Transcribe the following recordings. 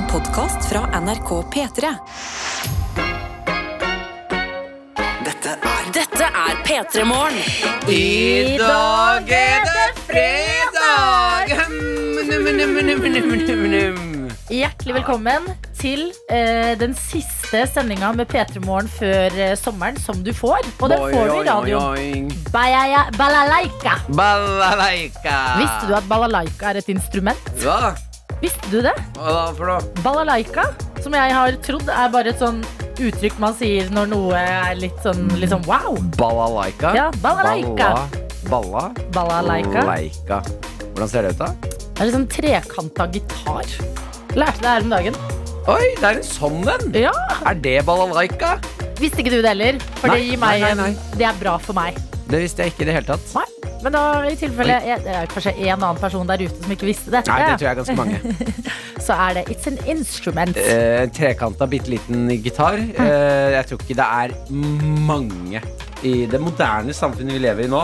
En podkast fra NRK P3. Dette er Dette er P3 Morgen. I dag er det fredag! Hjertelig velkommen til eh, den siste sendinga med P3 Morgen før eh, sommeren som du får. Og den får du i radioen. Balalaika. Balalaika. Visste du at balalaika er et instrument? Hva? Visste du det? Hva da for noe? Balalaika, som jeg har trodd er bare et sånn uttrykk man sier når noe er litt sånn, liksom, wow. Balalaika? Ja, balalaika. Balla? Balalaika. Leika. Hvordan ser det ut, da? Det er litt sånn trekanta gitar. Lærte det her om dagen. Oi, det er en sånn en! Ja, Er det balalaika? Visste ikke du det heller? For Nei, det gir meg nei, nei, nei, Det er bra for meg. Det visste jeg ikke i det hele tatt. Nei, men da i tilfelle jeg, Det er kanskje en annen person der ute som ikke visste dette. Nei, det tror jeg er ganske mange. Så er det It's an instrument. Eh, En trekanta, bitte liten gitar. Eh, jeg tror ikke det er mange i det moderne samfunnet vi lever i nå,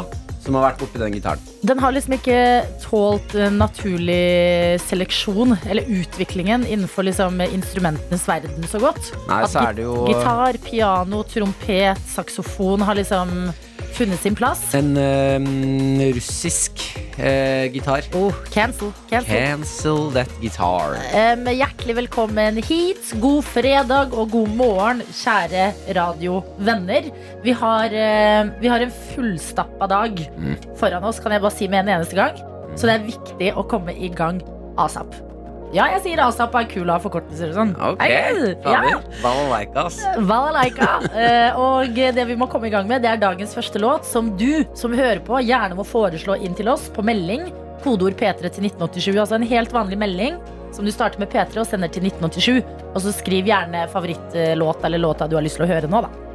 som har vært borti den gitaren. Den har liksom ikke tålt naturlig seleksjon, eller utviklingen, innenfor liksom instrumentenes verden så godt. Nei, så er det jo Gitar, piano, trompet, saksofon har liksom funnet sin plass. en eh, russisk eh, gitar. Oh, cancel, cancel. Cancel that guitar. Em, hjertelig velkommen hit. God fredag og god morgen, kjære radiovenner. Vi har, eh, vi har en fullstappa dag Mm. foran oss, kan jeg bare si med en eneste gang. Så det er viktig å komme i gang asap. Ja, jeg sier asap er kul av forkortelser og sånn. Ok, ja. Balalaika. Balalaika. Eh, og det vi må komme i gang med, det er dagens første låt, som du som hører på, gjerne må foreslå inn til oss på melding. Kodeord P3 til 1987. Altså en helt vanlig melding som du starter med P3 og sender til 1987. Og så skriv gjerne favorittlåt eller låta du har lyst til å høre nå, da.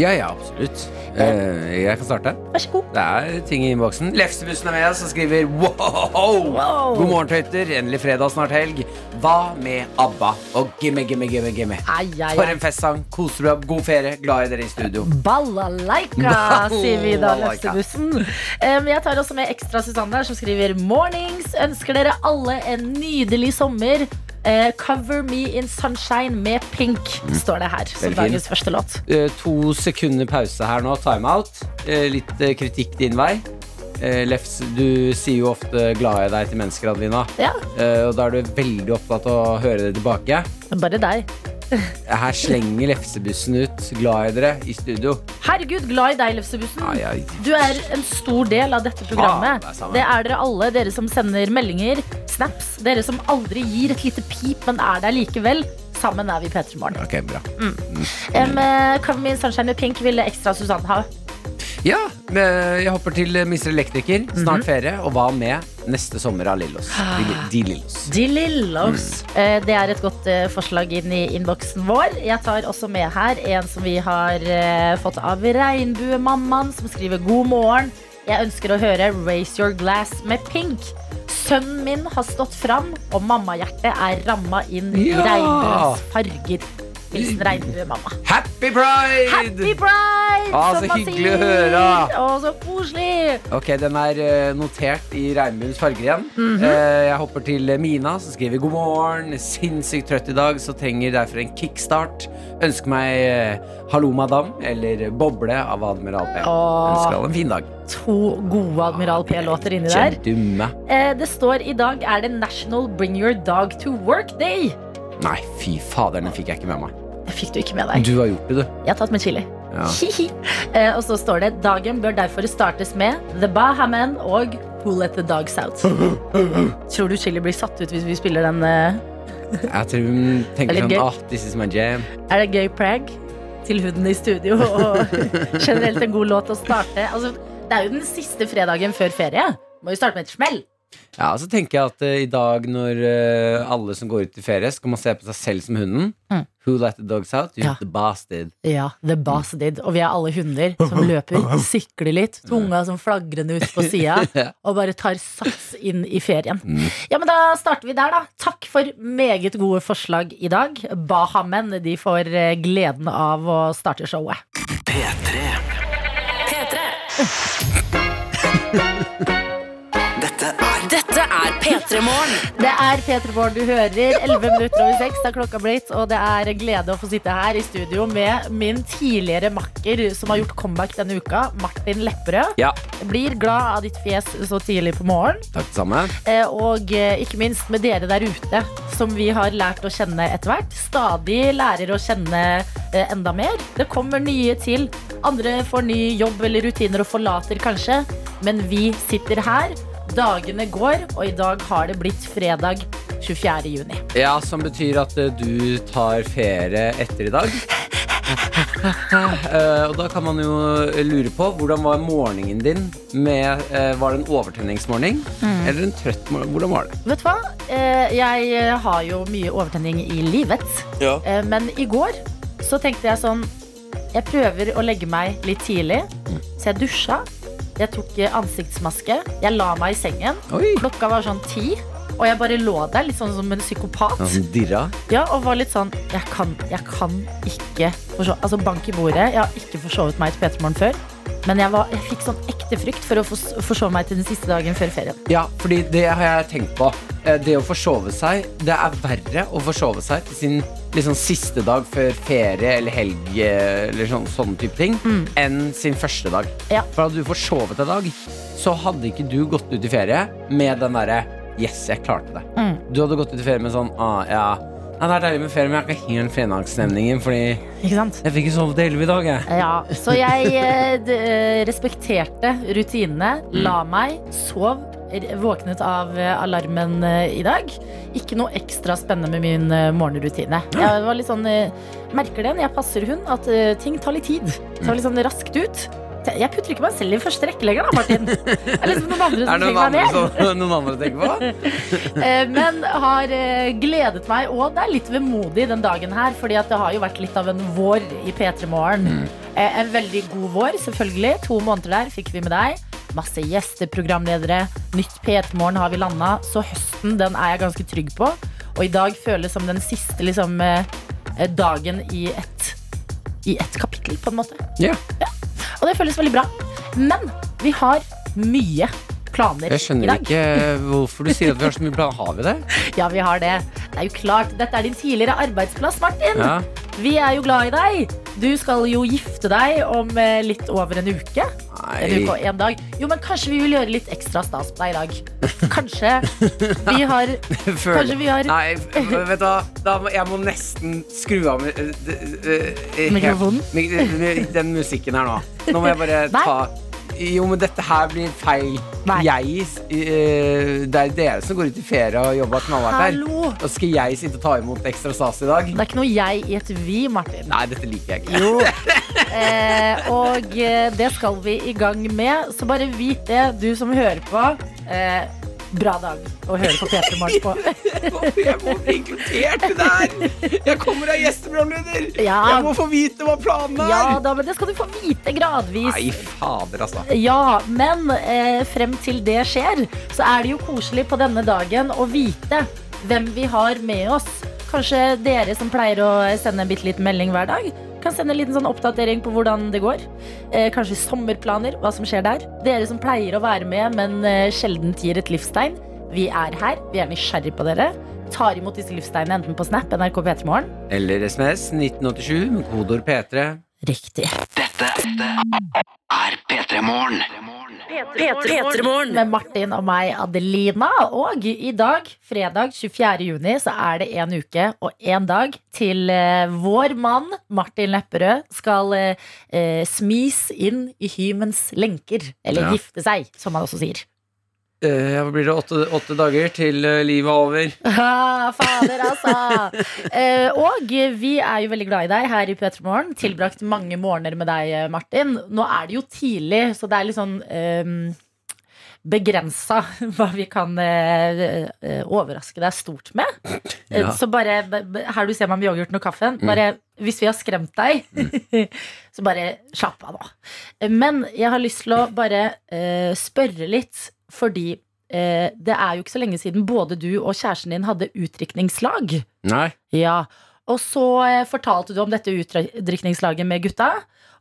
Ja, ja, absolutt. Eh, jeg kan starte. Vær så god. Det er ting i innboksen. Lefsebussen er med, oss som skriver wow! Wow. God morgen, tøyter. Endelig fredag, snart helg. Hva med ABBA og Gimme, gimme, gimme, gimme? Ai, ai, For ai. en festsang. Koser du deg? God ferie. Glad i dere i studio. Balalaika, sier vi da, Balalaika. Løftebussen. Um, jeg tar også med ekstra Susanne her, som skriver Mornings. Ønsker dere alle en nydelig sommer. Eh, cover me in sunshine med pink, står det her som Mm. Dagens første låt. Eh, to sekunder pause her nå. Timeout. Uh, litt eh, kritikk din vei. Lefs, du sier jo ofte 'glad i deg' til mennesker, Adelina. Ja, og da er du veldig opptatt av å høre det tilbake. bare deg. Her slenger Lefsebussen ut 'glad i dere' i studio. Herregud, glad i deg, Lefsebussen. Ai, ai. Du er en stor del av dette programmet. Ah, det er. Det er dere alle, dere som sender meldinger, snaps. Dere som aldri gir et lite pip, men er der likevel. Sammen er vi P3 Morgen. Ok, bra. Um, in sunshine with pink ville ekstra Susanne ha. Ja, jeg hopper til eh, Mr. Elektriker. Mhm. Snart ferie. Og hva med neste sommer av Lillos? De, de Lillos. De Lillos. Mm. Det er et godt eh, forslag inn i innboksen vår. Jeg tar også med her en som vi har eh, fått av Regnbuemammaen, som skriver god morgen. Jeg ønsker å høre Raise Your Glass med Pink. Sønnen min har stått fram, og mammahjertet er ramma inn i Ja! regnbuens farger. Hilsen regnbuemamma. Happy Pride! Happy Pride! Ah, så hyggelig å høre. Å, så koselig! Ok, den er eh, notert i regnbuens farger igjen. Mm -hmm. jeg hopper til Mina, som skriver god morgen. Sinnssykt trøtt i dag, så trenger derfor en kickstart. Ønsker meg eh, Hallo Madam eller Boble av Admiral P. Åh. Ønsker alle en fin dag. To gode Admiral P-låter inni der. Eh, Det står i dag er det National Bring Your Dog to Work Day. Nei, fy fader, den fikk jeg ikke med meg. Det fikk du ikke med deg. Du har gjort det, du. Jeg har tatt med chili. Ja. Eh, og så står det dagen bør derfor startes med The Bahaman og Who Let The Dogs Out. Tror du chili blir satt ut hvis vi spiller den? eh, Jeg tror hun tenker sånn gøy. ah, this is my jam. Er det gøy prag til huden i studio? Og generelt en god låt å starte. Altså, det er jo den siste fredagen før ferie. Må jo starte med et smell. Ja, så tenker jeg at eh, i dag når eh, alle som går ut i ferie, skal man se på seg selv som hunden. Mm. Who let the dogs out? You Ja. the bastard. Ja, the boss did. Og vi er alle hunder som løper, sikler litt, tunga som flagrende ut på sida, og bare tar sats inn i ferien. Ja, men da starter vi der, da. Takk for meget gode forslag i dag. Bahamen de får eh, gleden av å starte showet. P3. Det er P3 Morgen du hører. 11 minutter over 6 er klokka blitt. Og det er en glede å få sitte her i studio med min tidligere makker som har gjort comeback denne uka, Martin Lepperød. Ja, blir glad av ditt fjes så tidlig på morgenen. takk det samme. Eh, Og eh, ikke minst med dere der ute, som vi har lært å kjenne etter hvert. Stadig lærer å kjenne eh, enda mer. Det kommer nye til. Andre får ny jobb eller rutiner og forlater kanskje. Men vi sitter her. Dagene går, og i dag har det blitt fredag 24. juni. Ja, som betyr at eh, du tar ferie etter i dag. Uh, og da kan man jo lure på hvordan var morgenen din med uh, Var det en overtenningsmorgen eller en trøtt morgen? Hvordan var det? Vet du hva? Eh, Jeg har jo mye overtenning i livet. Eh, Men i går så tenkte jeg sånn Jeg prøver å legge meg litt tidlig. Så jeg dusja. Jeg tok eh, ansiktsmaske. Jeg la meg i sengen. Oi! Klokka var sånn ti. Og jeg bare lå der, litt sånn som en psykopat. Sånn dirra. Ja, og var litt sånn Jeg kan, jeg kan ikke forsove Altså, bank i bordet. Jeg har ikke forsovet meg til P3 Morgen før. Men jeg, var, jeg fikk sånn ekte frykt for å fors forsove meg til den siste dagen før ferien. Ja, fordi det har jeg tenkt på. Eh, Det å forsove seg Det er verre å forsove seg til sin liksom, siste dag før ferie eller helg eh, eller sånn, sånne type ting enn sin første dag. Ja. For hadde du forsovet en dag, så hadde ikke du gått ut i ferie med den derre Yes, jeg klarte det. Mm. Du hadde gått ut i ferie med sånn ah, ja. Ja, det er deilig med ferie, men jeg har ikke helt fredagsstemningen, fordi Ikke sant? jeg fikk ikke sove til elleve i dag, jeg. Ja, så jeg eh, d- eh, respekterte rutinene, la meg, sov, våknet av eh, alarmen i dag. Ikke noe ekstra spennende med min morgenrutine. Jeg var litt sånn, merker det når jeg passer hund, at ting tar litt tid. Tar litt sånn raskt ut. Jeg putter ikke meg selv i første rekke lenger, da, Martin. Eller er liksom noen andre som trenger meg mer. som, noen andre tenker på? Eh, Men har eh, gledet meg, og det er litt vemodig den dagen her, fordi at det har jo vært litt av en vår i P3 Morgen. Mm. En veldig god vår, selvfølgelig. To måneder der fikk vi med deg. Masse gjesteprogramledere. Nytt P3 Morgen har vi landa, så høsten den er jeg ganske trygg på. Og i dag føles som den siste liksom, eh, eh, dagen i et, i et kapittel, på en måte. Ja. Og det føles veldig bra. Men vi har mye planer i dag. Jeg skjønner ikke hvorfor du sier at vi har så mye planer. Har vi det? Ja, vi har det. Det er jo klart, Dette er din tidligere arbeidsplass, Martin. Ja. Vi er jo glad i deg. Du skal jo gifte deg om eh, litt over en uke. En uke og en dag. Jo, men kanskje vi vil gjøre litt ekstra stas på deg i dag. Kanskje vi har Kanskje vi har- Nei, vet du hva Jeg må nesten skru av eh, eh, Mikrofonen? Den musikken her nå. Nå må jeg bare Nei. ta Jo, men dette her blir feil. Nei. Jeg uh, Det er dere som går ut i ferie og jobber knallhardt her. Og skal jeg sitte og ta imot ekstra stas i dag? Det er ikke noe jeg i et vi, Martin. Nei, dette liker jeg ikke. Jo. Eh, og eh, det skal vi i gang med. Så bare vit det, du som hører på. Eh, bra dag å høre på P3 Morgen på. Jeg må bli inkludert i det her! Jeg kommer av gjesteprogramleder! Ja. Jeg må få vite hva planen er! Ja da, men det skal du få vite gradvis. Nei, fader, altså. Ja, men eh, frem til det skjer, så er det jo koselig på denne dagen å vite hvem vi har med oss. Kanskje dere som pleier å sende en bitte liten melding hver dag, kan sende en liten sånn oppdatering på hvordan det går. Eh, kanskje sommerplaner, hva som skjer der. Dere som pleier å være med, men eh, sjelden gir et livstegn. Vi er her, vi er nysgjerrig på dere. Tar imot disse livstegnene enten på Snap, NRK P3morgen. Eller SMS 1987 med kodord P3. Riktig. Dette er P3 Morgen. P3 Morgen. med Martin og meg, Adelina. Og i dag, fredag 24. juni, så er det en uke og en dag til eh, vår mann Martin Lepperød skal eh, eh, smis inn i hymens lenker. Eller Ja. gifte seg, som han også sier. Eh, blir det åtte, åtte dager til eh, livet er over? Ah, fader, altså! Eh, og vi er jo veldig glad i deg her i P3 Morgen. Tilbrakt mange morgener med deg, Martin. Nå er det jo tidlig, så det er litt sånn um, begrensa hva vi kan eh, eh, overraske deg stort med. Eh, Ja. Så bare her du ser meg med yoghurten og kaffen, bare hvis vi har skremt deg, så bare slapp av nå. Eh, Men jeg har lyst til å bare eh, spørre litt, fordi eh, det er jo ikke så lenge siden både du og kjæresten din hadde utdrikningslag. Nei. Ja, og så eh, fortalte du om dette utdrikningslaget med gutta.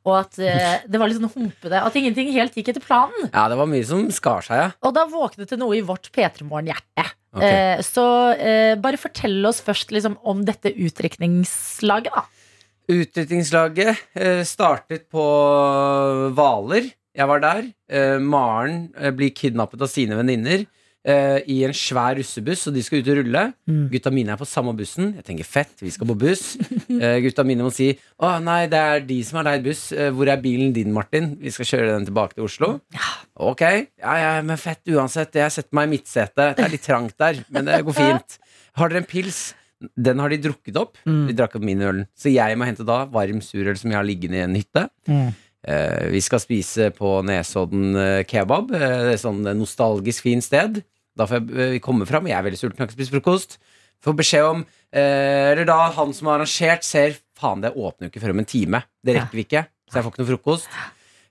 og at eh, det var litt sånn humpete. At ingenting helt gikk etter planen. Ja, det var mye som skar seg, ja. Og da våknet det noe i vårt P3 Morgen-hjerte. Okay. Eh, så eh, bare fortell oss først liksom, om dette utdrikningslaget, da. Utdrikningslaget eh, startet på Hvaler. Jeg var der. Eh, Maren eh, blir kidnappet av sine venninner eh, i en svær russebuss, og de skal ut og rulle. Mm. Gutta mine er på samme bussen. Jeg tenker fett, vi skal på buss. Eh, gutta mine må si å nei, det er de som har leid buss. Eh, hvor er bilen din, Martin? Vi skal kjøre den tilbake til Oslo. Ok, ja, ja, men fett uansett. Jeg setter meg i midtsetet. Det er litt trangt der, men det går fint. Har dere en pils? Den har de drukket opp. De drakk opp min øl. Så jeg må hente da varm surøl som jeg har liggende i en hytte. Eh, vi skal spise på Nesodden eh, kebab. Eh, det er sånn nostalgisk fint sted. Da får jeg eh, komme fram. Jeg er veldig sulten, har ikke spist frokost. Får beskjed om eh, Eller da han som har arrangert, ser faen, det åpner jo ikke før om en time. Det rekker vi ikke, så jeg får ikke noe frokost.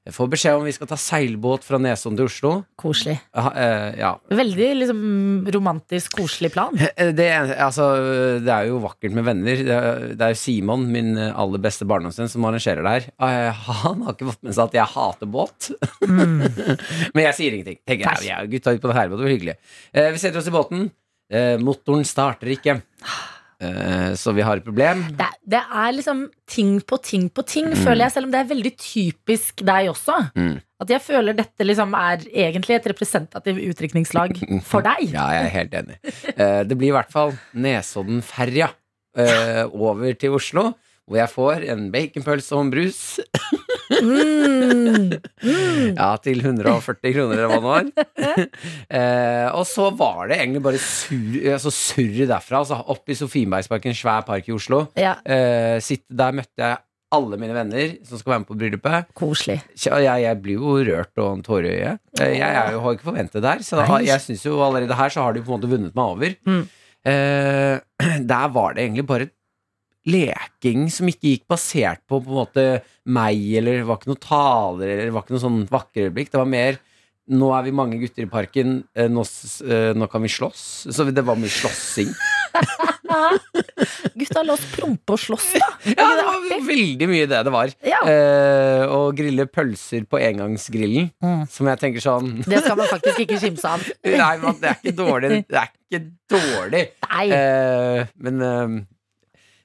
Jeg får beskjed om vi skal ta seilbåt fra Nesodden til Oslo. Koselig. Ha- eh, ja. Veldig liksom, romantisk, koselig plan. Eh, Det, altså, det er jo vakkert med venner. Det er, jo Simon, min aller beste barndomsvenn, som arrangerer det her. Eh, Han har ikke fått med seg at jeg hater båt. Men jeg sier ingenting. Tenker ja, gutta ut på det her, det var hyggelig. Eh, Vi setter oss i båten. Eh, Motoren starter ikke. Eh, Så vi har et problem. Det, det er liksom ting på ting på ting, føler jeg, selv om det er veldig typisk deg også. Mm. At jeg føler dette liksom er egentlig et representativt utdrikningslag for deg. Ja, jeg er helt enig. Eh, Det blir i hvert fall Nesodden-ferja eh, over til Oslo, hvor jeg får en baconpølse og en brus. Mm. Ja, til 140 kroner eller hva det var. eh, og så var det egentlig bare sur, altså surr derfra. Altså, opp i Sofienbergsparken, svær park i Oslo. Ja, Eh, sitt, der møtte jeg alle mine venner som skal være med på bryllupet. koselig. Jeg, jeg blir jo rørt og en tåre i øyet. Jeg, Jeg, er har ikke forventet det her, så da, jeg syns jo allerede her så har de på en måte vunnet meg over. Mm. Eh, der var det egentlig bare leking som ikke gikk basert på på en måte meg, eller det var ikke noen taler, eller det var ikke noe sånn vakre øyeblikk. Det var mer nå er vi mange gutter i parken, eh, nå, eh, nå kan vi slåss. Så det var mye slåssing. Gutta, la oss prompe og slåss, da. Ja, det var veldig mye det det var. Ja. Eh, å grille pølser på engangsgrillen, Mm. som jeg tenker sånn Det skal man faktisk ikke kimse av. Nei, men det er ikke dårlig. Det er ikke dårlig. Eh, men eh,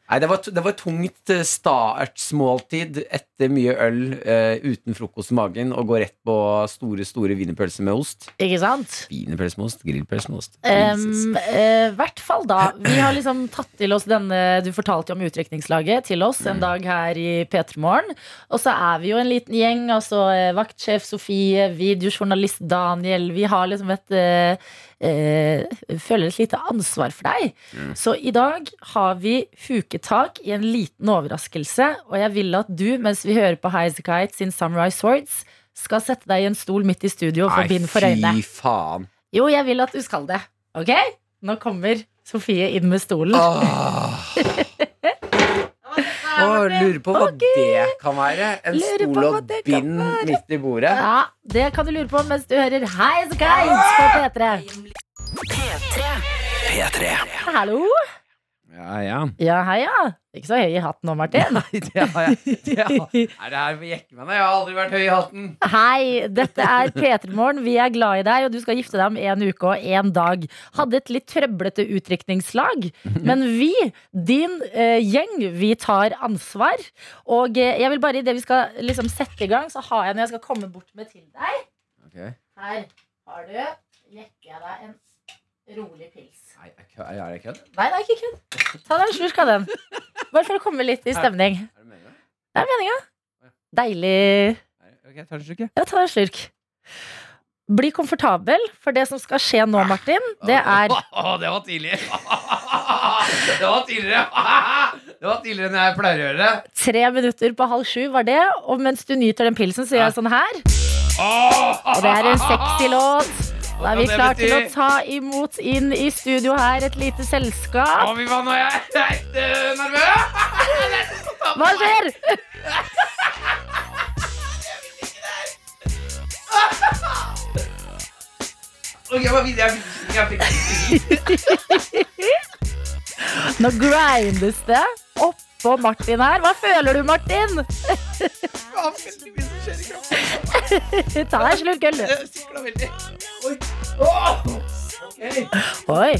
Nei, det var, det var tungt eh, startsmåltid etter mye øl uh, uten frokost i magen å gå rett på store, store wienerpølser med ost. Ikke sant? Wienerpølse med ost, grillpølse med ost. Um, uh, hvert fall da Vi har liksom tatt til oss denne du fortalte om utdrikningslaget til oss en dag her i P3 Morgen. Og så er vi jo en liten gjeng. Altså vaktsjef Sofie, videojournalist Daniel. Vi har liksom et eh, eh, Føler et lite ansvar for deg. Så i dag har vi huketak i en liten overraskelse. Og jeg vil at du, mens vi hører på Highasakite sin Samurai Swords, skal sette deg i en stol midt i studio og få bind for øynene. fy faen. Jo, jeg vil at du skal det. Ok? Nå kommer Sofie inn med stolen. Åh. Åh, lurer på hva det kan være. En Lurer stol og bind midt i bordet. Ja, Det kan du lure på mens du hører High as Guides på P3. P3. Hallo? Ja, ja. Ja, hei, ja. Ikke så høy i hatten nå, Martin. Nei, det har jeg. Det har, er det her for jekke meg? Jeg har aldri vært høy i hatten. Hei, dette er P3 Morgen. Vi er glad i deg, og du skal gifte deg om en uke og en dag. Hadde et litt trøblete utdrikningslag, men vi, din eh, gjeng, vi tar ansvar. Og eh, jeg vil bare, idet vi skal liksom sette i gang, så har jeg noe jeg skal komme bort med til deg Her har du Jekker jeg deg en rolig pils. Nei, er det kødd? Nei, det er ikke kødd. Ta deg en slurk av den. Bare for å komme litt i stemning. Er det meninga? Det er meninga. Deilig. Ok, tar en slurk, jeg. Ja, ta en slurk. Bli komfortabel, for det som skal skje nå, Martin, det er det var tidlig. Det var tidligere. Det var tidligere enn jeg pleier å gjøre. tre minutter på halv sju, var det. Og mens du nyter den pilsen, så gjør jeg sånn her. Og det er en sexy låt. Da er vi klare til å ta imot inn i studio her et lite selskap. Å, fy faen, nå er jeg helt nervøs. Hva skjer? Jeg videre. Jeg fikk- Jeg Nå grindes det opp på Martin her. Hva føler du, Martin? Ta deg en slurk øl, du. Oi.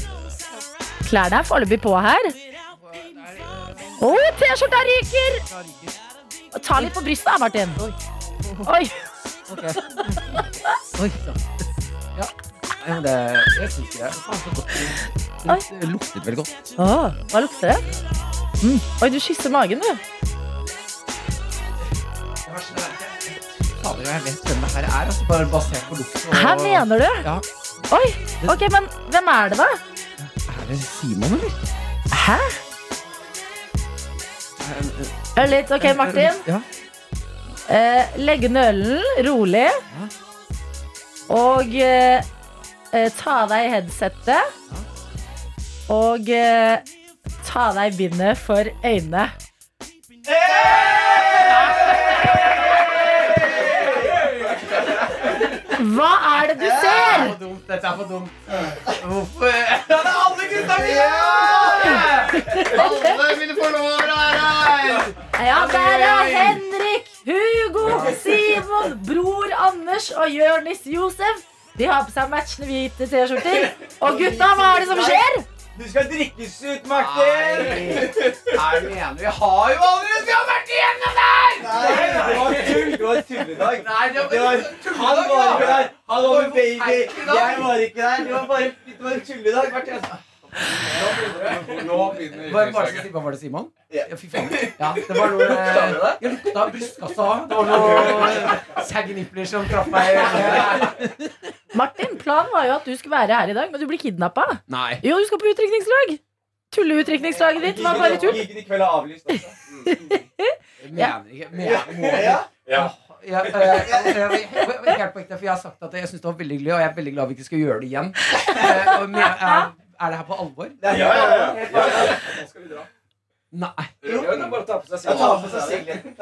Klærne er foreløpig på her. Å, T-skjorta ryker! Ta litt på brystet, da, Martin. Oi. Oi, da. Ja. Men det, jeg syns det. Faen, så godt. Oi. Det luktet veldig godt. Å, hva lukter det? Mm. Oi, du kysser magen, du. Fader, jeg vet hvem det her er, altså, bare basert på lukt. og- Her mener du? Ja. Oi, ok, men hvem er det da? Er det Simon, eller? Hæ? Hør litt, ok, Martin. Ja. Eh, legge nølen rolig. Og eh, ta av deg headsettet. Og eh, ta av deg bindet for øynene. Hva er det du ser? for dumt. Dette er for dumt. Hvorfor Det er alle gutta mine! Alle mine forlovere er her! Ja, der er Henrik, Hugo, Simon, bror Anders og Jørnis Josef. De har på seg matchende hvite T-skjorter. Og gutta, hva er det som skjer? Du skal drikkes ut, Martin! Er du enig? Vi har jo allerede vært igjennom det her! Nei, det var tull! Det var tulledag. Nei, det Det var, han var ikke der. Han var med baby. Jeg var ikke der. Det var bare det var en tulledag. Nå begynner Bare, bare si, hva var det, Simon? Ja. Fy faen. Ja, det var noe Jeg lukta brystkassa. Det var noe saggy nippler som traff meg. Martin, planen var jo at du skulle være her i dag, men du blir kidnappa. Jo, du skal på utdrikningslag. Tulleutdrikningslaget ditt var bare tull. Gigen i kveld er avlyst. Jeg mener ikke mener, Ja. Ja, jeg, jeg, jeg, jeg, helt på ekte, for jeg har sagt at jeg synes det var veldig hyggelig, og jeg er veldig glad vi ikke skal gjøre det igjen. Eh, men, er, er det her på alvor? Ja, ja, ja. Nå skal vi dra. Nei. Jo, bare ta på seg singleten.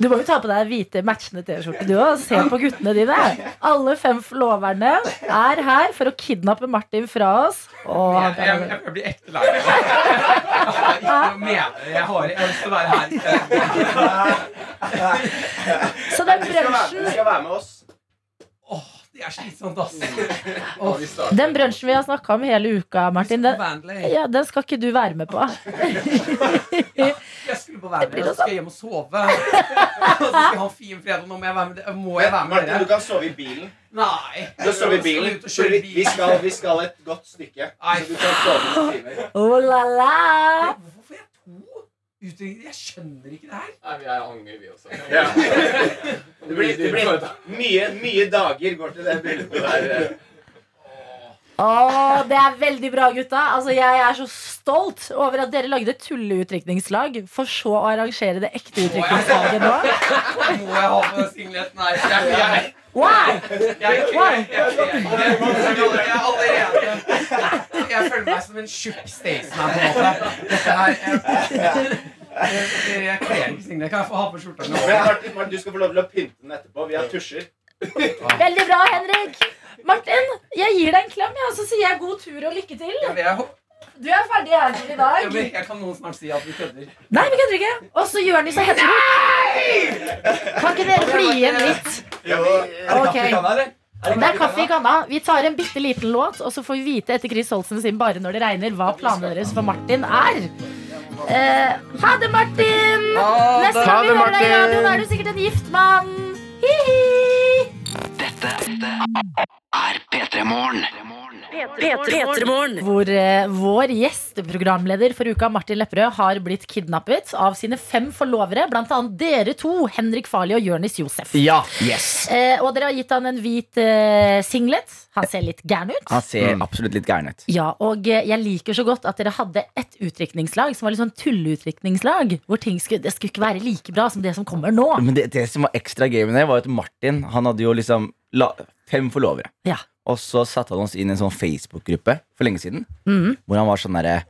Du må jo ta på deg hvite matchende T-skjorte, du òg. Se på guttene dine. Alle fem forloverne er her for å kidnappe Martin fra oss. Og Jeg, jeg, jeg blir ekte lei meg. Jeg. Jeg har lyst til å være her. Så den brunsjen Du skal være med oss. Det er slitsomt, ass. Og. Den brunsjen vi har snakka om hele uka, Martin, den, ja, den skal ikke du være med på. Jeg skulle på Vanley, så skal jeg hjem og sove. Og så skal jeg ha en fin fredag. Nå må jeg være med, dere. må jeg være med Martin, du kan sove i bilen. Nei. Du sover sove i bilen. vi, vi, skal, vi skal et godt stykke. Nei. Så du kan sove noen timer. Oh la la. Hvorfor jeg? Jeg skjønner ikke det her. Nei, vi er angrer, vi også. Ja. Det blir, det blir mye, mye dager går til det bryllupet der. Å, det er veldig bra, gutta. Altså, jeg er så stolt over at dere lagde tulleutdrikningslag, for så å arrangere det ekte utdrikningslaget nå. Må jeg ha på singleten her? Jeg, jeg, Wow! jeg, jeg, jeg, jeg, jeg, allerede Jeg føler meg som en tjukk Staysman, på en måte. Dette her Jeg, kler ikke. Kan jeg få ha på skjorta nå? Martin, Martin, du skal få lov til å pynte den etterpå. Vi har tusjer. Veldig bra, Henrik. Martin, jeg gir deg en klem, og så sier jeg god tur og lykke til. Jeg, Du er ferdig her til i dag. jeg, jeg kan noen snart si at vi kødder. Nei, vi kødder ikke. Og så Jonis og Henrik. Kan ikke dere bli igjen litt? Ok. Det kaffe i kanna, eller? Det er kaffe i kanna. Vi tar en bitte liten låt, og så får vi vite etter Chris Holsen sin Bare når det regner, hva planene deres for Martin er. Eh, ha det, Martin! Neste gang vi hører deg i radioen, er du sikkert en gift mann. Hi-hi! Dette er P3 Morgen. Hvor eh, vår gjesteprogramleder for uka, Martin Lepperød, har blitt kidnappet av sine fem forlovere, blant annet dere to, Henrik Farli og Jonis Josef. Ja, yes Eh, og dere har gitt han en hvit eh, singlet. Han ser litt gæren ut. Han ser absolutt litt gæren ut Ja, og eh, jeg liker så godt at dere hadde et utdrikningslag som var litt sånn tulleutdrikningslag. Hvor ting skulle, det skulle ikke være like bra som det som kommer nå. Men det, det som var ekstra gøy med det Var at Martin Han hadde jo liksom la, Fem forlovere Ja. Og så satte han oss inn i en sånn Facebook-gruppe For lenge siden Mhm. Hvor han var sånn der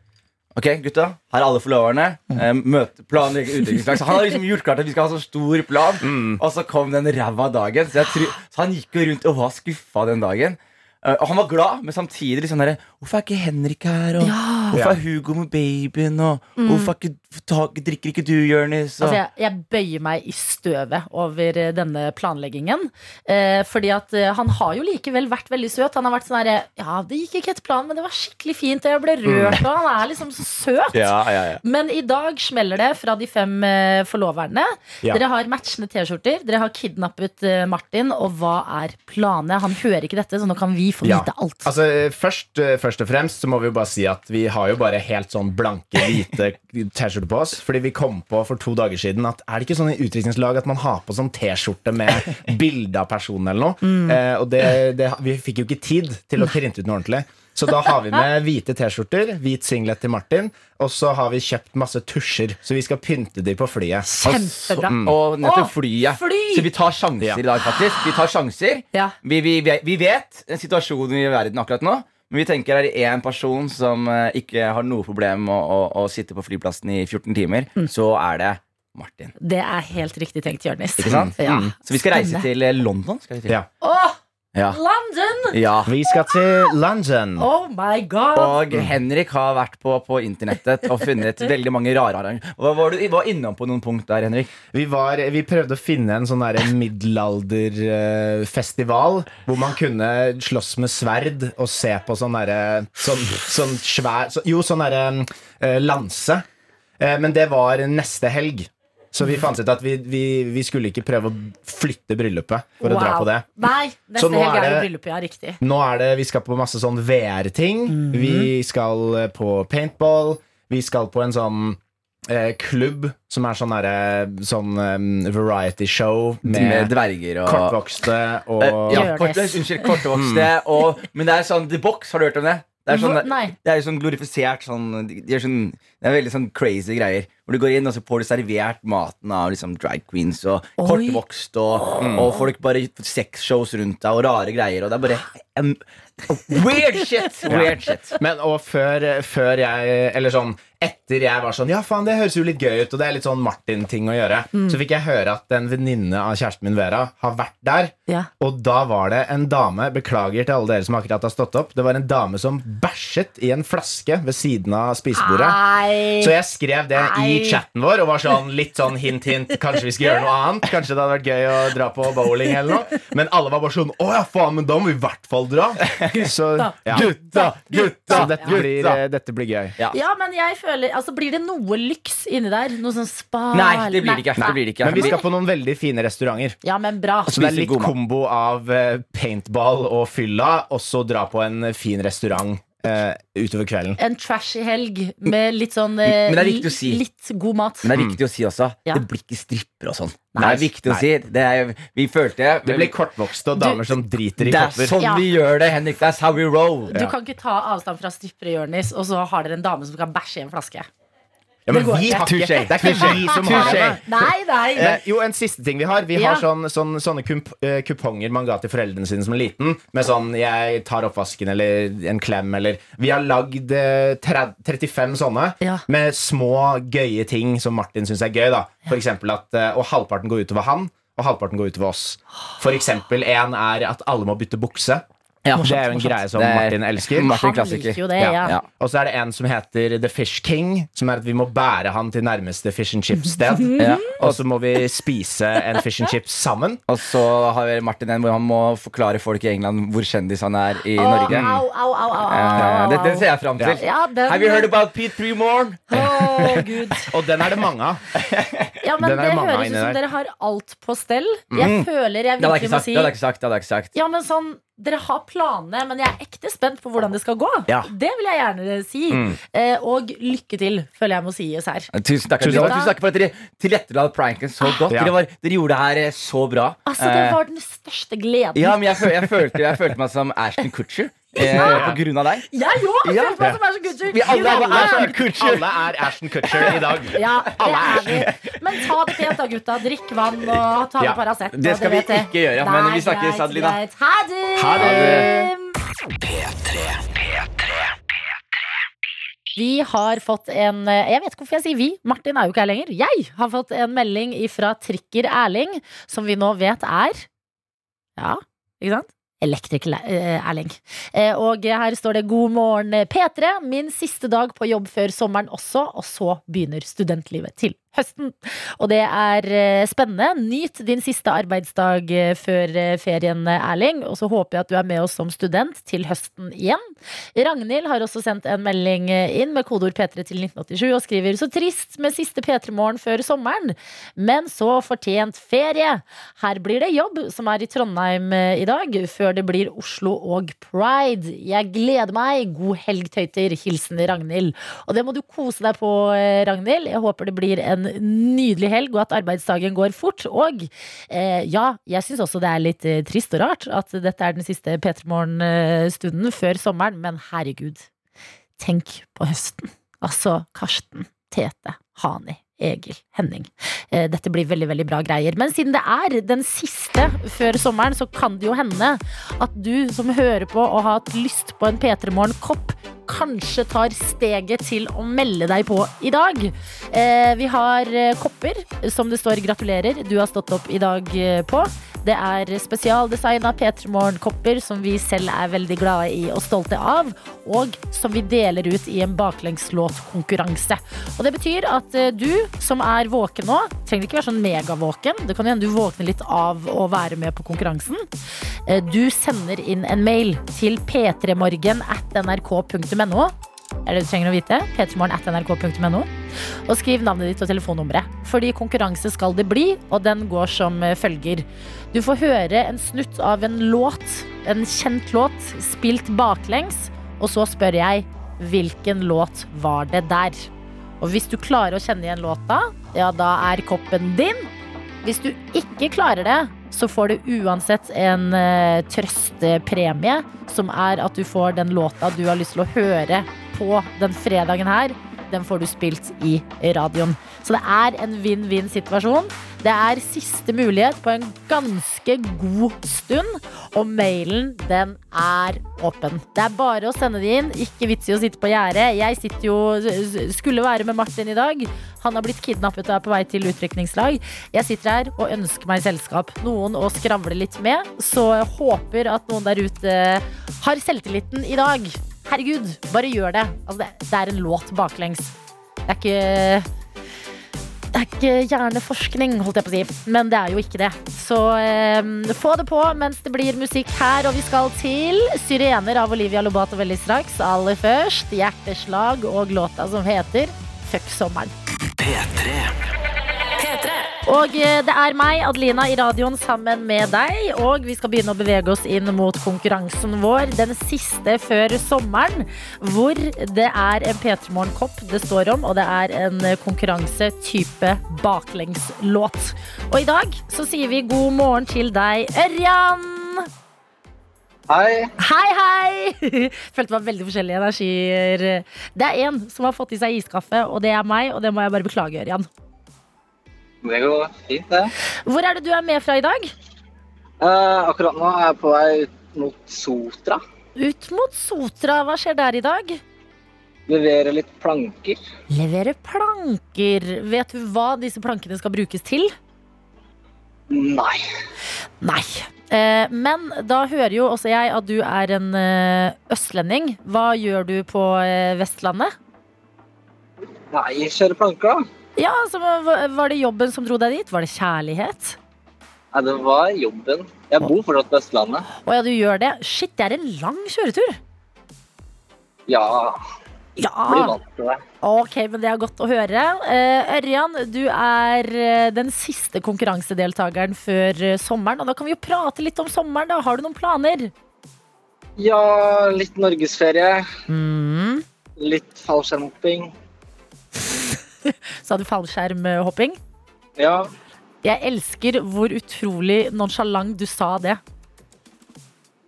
Ok gutta, her er alle forloverne eh, Møte, planlegge utviklingslag Så han har liksom gjort klart at vi skal ha så stor plan Og så kom den ræva dagen så, jeg tror, så han gikk jo rundt og var skuffa den dagen Eh, Og han var glad, men samtidig liksom der Hvorfor er ikke Henrik her? Og, Ja. Hvorfor er Hugo med babyen? Og hvorfor er ikke, ta, drikker ikke du, Jonis? Altså, jeg, jeg bøyer meg i støvet over eh, denne planleggingen. Eh, fordi at eh, han har jo likevel vært veldig søt. Han har vært sånn herre Ja, det gikk ikke etter planen, men det var skikkelig fint. Og jeg ble rørt, og han er liksom så søt. ja, ja, ja. Men i dag smeller det fra de fem eh, forloverne. Ja. Dere har matchende T-skjorter. Dere har kidnappet eh, Martin. Og hva er planene? Han hører ikke dette, så nå kan vi få Ja. vite alt. Altså, først, eh, først og fremst så må vi jo bare si at vi har jo bare helt sånn blanke, hvite T-skjorter på oss. Fordi vi kom på for to dager siden at er det ikke sånn i utdrikningslag at man har på sånn T-skjorte med bilde av personen eller noe? Eh, og det, det, vi fikk jo ikke tid til å printe ut noe ordentlig. Så da har vi med hvite T-skjorter, hvit singlet til Martin, og så har vi kjøpt masse tusjer. Så vi skal pynte de på flyet. Kjempebra. Og nettopp flyet. fly! Så vi tar sjanser Ja. i dag, faktisk. Vi tar sjanser. Ja. Vi, vi, vi, vi vet situasjonen i verden akkurat nå. Men vi tenker er det én person som eh, ikke har noe problem med å, å, å sitte på flyplassen i 14 timer, Mm. så er det Martin. Det er helt riktig tenkt, Jonis. Ikke sant? Ja. Mm. Så vi skal reise Spennende. til London. Skal vi til. Ja. Åh, Ja. London! ja. Vi skal til London. Oh my god! Og Henrik har vært på, på internettet og funnet veldig mange rare arrangementer. Var du var innom på noen punkt der, Henrik? Vi, var, vi prøvde å finne en sånn middelalderfestival hvor man kunne slåss med sverd og se på sånn derre sånn, sånn svær så, Jo, sånn derre eh, lanse. Eh, men det var neste helg. Så vi fant ut at vi, vi, vi skulle ikke prøve å flytte bryllupet for å dra på det. Nei, Så nå er det- bryllupet, ja. Riktig. Nå er det, Vi skal på masse sånn VR-ting. Vi skal eh, på paintball. Vi skal på en sånn eh, klubb som er sånn derre Sånn um, variety show Med med dverger og kortvokste og uh, ja, kortvokste, unnskyld, kortvokste. Og, men det er sånn The Box, har du hørt om det? Det er, sånn, det er sånn glorifisert sånn, de de er sånn Det er veldig sånn crazy greier. Hvor du går inn og så får du servert maten av liksom drag queens og Oi. kortvokst, og, og folk bare sexshows rundt deg og rare greier. Og det er bare en, weird shit! Weird shit. Men og før, før jeg Eller sånn etter jeg var sånn Ja, faen, det høres jo litt gøy ut, og det er litt sånn Martin-ting å gjøre, så fikk jeg høre at en venninne av kjæresten min, Vera, har vært der. Ja. Og da var det en dame Beklager til alle dere som akkurat har stått opp. Det var en dame som bæsjet i en flaske ved siden av spisebordet. Ei. Så jeg skrev det i chatten vår og var sånn litt sånn hint, hint. Kanskje vi skal gjøre noe annet. Kanskje det hadde vært gøy å dra på bowling eller noe. Men alle var bare sånn Å ja, faen, men da må vi i hvert fall dra. Så, ja. Gutta! Gutta! Så dette, blir, eh, dette blir gøy. Ja. Ja, men jeg føler Altså, Blir det noe lyks inni der? Noe sånn spa? Nei, det blir det ikke. Nei. Det blir det ikke. Men vi skal på noen veldig fine restauranter. Ja, men bra. Så det er litt kombo av eh, paintball og fylla, og så dra på en fin restaurant eh, utover kvelden. En trashy helg med litt sånn uh, Men det er viktig å si. Litt god mat. Men det er viktig å si også. Ja. Det blir ikke stripper og sånn. Det er viktig å si. Det er, vi følte Det blir kortvokste og damer som driter i Det er sånn Ja. vi gjør det, Henrik. That's how we roll. Du kan ikke ta avstand fra strippere, Jonis, og så har dere en dame som kan bæsje i en flaske. Ja, men det vi har ikke, det er ikke vi som har det. Nei, nei. Eh, jo, en siste ting vi har. Vi Ja. har sånn, sånn, sånne kump, eh, kuponger man ga til foreldrene sine som liten. Med sånn 'jeg tar oppvasken' eller 'en klem' eller Vi har lagd eh, 35 sånne Ja. med små, gøye ting som Martin syns er gøy. da For eksempel at eh, Og halvparten går utover han, og halvparten går utover oss. For eksempel en er at alle må bytte bukse. Ja. Det er jo en greie som Martin elsker. Martin Han klassiker. liker jo det, Ja. ja. Ja. Og så er det en som heter The Fish King, som er at vi må bære han til nærmeste fish and chips-sted. Ja. Og så må vi spise en fish and chips sammen. Og så har vi Martin en hvor han må forklare folk i England hvor kjendis han er i oh, Norge. Au, au, au, au, Eh, au, det, det ser jeg fram til. Ja, den- Have you heard about Pete Premorn? Å, Gud. Og den er det mange av. Ja, men det høres ut som dere har alt på stell. Jeg føler jeg virkelig ikke må si Det hadde jeg ikke sagt, det hadde jeg ikke sagt. Ja, men sånn, Dere har planene, men jeg er ekte spent på hvordan det skal gå. Ja. Det vil jeg gjerne si. Eh, og lykke til, føler jeg må sies her. Tusen takk, Tusen takk. tusen takk for at dere tilrettela pranken så godt. Ja. Dere, var, dere gjorde det her eh, så bra. Altså, Det Eh, var den største gleden. ja, men jeg, jeg, følte, jeg følte meg som Ashton Kutcher eh, på grunn av deg. Jeg òg! Ja. Vi alle er Alle, Kutcher. alle er Ashton Kutcher i dag. Ja, alle er vi. Men ta det pent da, gutta. Drikk vann og ta Ja, Paracet. det skal vi ikke gjøre, men vi snakkes, Adelina. Ha det! Ha det. Vi har fått en Jeg vet ikke hvorfor jeg sier vi. Martin er jo ikke her lenger. Jeg har fått en melding fra Trikker Erling, som vi nå vet er Ja, ikke sant? Elektriker eh, Erling. Eh, Og her står det 'God morgen, P3'. Min siste dag på jobb før sommeren også, og så begynner studentlivet til høsten. Og det er eh, spennende. Nyt din siste arbeidsdag eh, før eh, ferien, Erling. Og så håper jeg at du er med oss som student til høsten igjen. Ragnhild har også sendt en melding inn med kodeord P3 til 1987 og skriver så trist med siste P3-morgen før sommeren, men så fortjent ferie. Her blir det jobb, som er i Trondheim i dag, før det blir Oslo og Pride. Jeg gleder meg. God helg, tøyter. Hilsen Ragnhild. Og det må du kose deg på, Ragnhild. Jeg håper det blir en nydelig helg, og at arbeidsdagen går fort. Og eh, ja, jeg syns også det er litt eh, trist og rart at dette er den siste P3 Morgen-stunden før sommeren, men herregud. Tenk på høsten. Altså Karsten, Tete, Hani, Egil, Henning. Eh, Dette blir veldig veldig bra greier. Men siden det er den siste før sommeren, så kan det jo hende at du som hører på og har hatt lyst på en P3 Morgen-kopp, kanskje tar steget til å melde deg på i dag. Eh, vi har eh, kopper som det står 'gratulerer', du har stått opp i dag eh, på. Det er spesialdesigna P3 Morgen-kopper som vi selv er veldig glade i og stolte av, og som vi deler ut i en baklengslåtkonkurranse. Og det betyr at du som er våken nå, trenger ikke være sånn megavåken. Det kan hende du våkner litt av å være med på konkurransen. Eh, Du sender inn en mail til p3morgen at nrk.no. Er det du trenger å vite? p3morgen at nrk.no. Og skriv navnet ditt og telefonnummeret. Fordi konkurranse skal det bli, og den går som eh, følger. Du får høre en snutt av en låt, en kjent låt, spilt baklengs, og så spør jeg hvilken låt var det der? Og hvis du klarer å kjenne igjen låta, ja, da er koppen din. Hvis du ikke klarer det, så får du uansett en uh, trøstepremie, som er at du får den låta du har lyst til å høre på den fredagen her. Den får du spilt i radioen. Så det er en vinn-vinn-situasjon. Det er siste mulighet på en ganske god stund, og mailen, den er åpen. Det er bare å sende det inn. Ikke vits i å sitte på gjerdet. Jeg sitter jo skulle være med Martin i dag. Han har blitt kidnappet og er på vei til utrykningslag. Jeg sitter her og ønsker meg selskap. Noen å skravle litt med. Så jeg håper at noen der ute har selvtilliten i dag. Herregud, bare gjør det. Altså, det, det er en låt baklengs. Det er ikke det er ikke hjerneforskning, holdt jeg på å si. Men det er jo ikke det. Så eh, få det på mens det blir musikk her. Og vi skal til 'Syrener' av Olivia Lobato veldig straks. Aller først hjerteslag og låta som heter 'Fuck sommeren'. Og eh, det er meg, Adelina, i radioen sammen med deg. Og vi skal begynne å bevege oss inn mot konkurransen vår. Den siste før sommeren. Hvor det er en P3 Morgen-kopp det står om, og det er en konkurranse type baklengslåt. Og i dag så sier vi god morgen til deg, Ørjan. Hei. Hei, hei! Følte det var veldig forskjellige energier. Det er en som har fått i seg iskaffe, og det er meg, og det må jeg bare beklage, Ørjan. Det går fint, det. Hvor er det du er med fra i dag? Uh, akkurat nå er jeg på vei ut mot Sotra. Ut mot Sotra. Hva skjer der i dag? Levere litt planker. Levere planker. Vet du hva disse plankene skal brukes til? Nei. Nei. Eh, men da hører jo også jeg at du er en eh, østlending. Hva gjør du på Vestlandet? Nei, kjøre planker, da. Ja, så Var det jobben som dro deg dit? Var det kjærlighet? Nei, det var jobben. Jeg bor fortsatt på Østlandet. Å ja, du gjør det. Shit, det er en lang kjøretur. Ja, Ja. Ok, men det er godt å høre. Uh, Ørjan, du er eh, den siste konkurransedeltakeren før eh, sommeren. Og da kan vi jo prate litt om sommeren, da. Har du noen planer? Ja, litt norgesferie. Mm. Litt fallskjermhopping. Sa du fallskjermhopping? Ja. Jeg elsker hvor utrolig nonsjalant du sa det.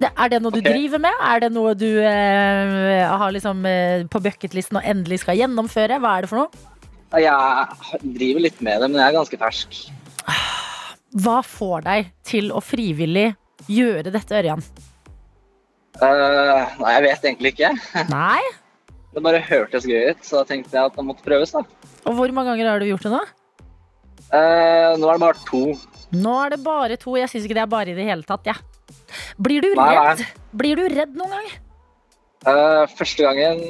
det. Er det noe du okay. driver med? Er det noe du eh, har liksom eh, på bucketlisten og endelig skal gjennomføre? Hva er det for noe? Jeg driver litt med det, men jeg er ganske fersk. Hva får deg til å frivillig gjøre dette, Ørjan? Uh, nei, jeg vet egentlig ikke. Nei? Det bare hørtes gøy ut, så da tenkte jeg at det måtte prøves, da. Og hvor mange ganger har du gjort det nå? Eh, nå er det bare to. Nå er det bare to. Jeg syns ikke det er bare i det hele tatt. Ja. Blir du Nei, redd? Blir du redd noen gang? Eh, første gangen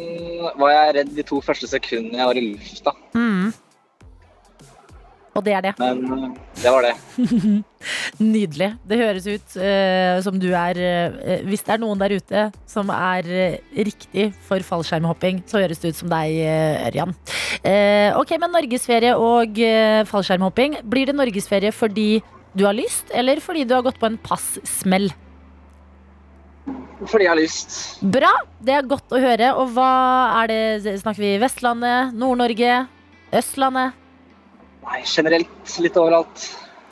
var jeg redd de to første sekundene jeg var i lufta. Og det er det. Men eh, det var det. Nydelig. Det høres ut uh, som du er uh, Hvis det er noen der ute som er uh, riktig for fallskjermhopping, så høres det ut som deg, Ørjan. Ok, men norgesferie og fallskjermhopping. Blir det norgesferie fordi du har lyst, eller fordi du har gått på en pass-smell? Fordi jeg har lyst. Bra! Det er godt å høre. Og hva er det Snakker vi Vestlandet, Nord-Norge, Østlandet? Nei, generelt litt overalt.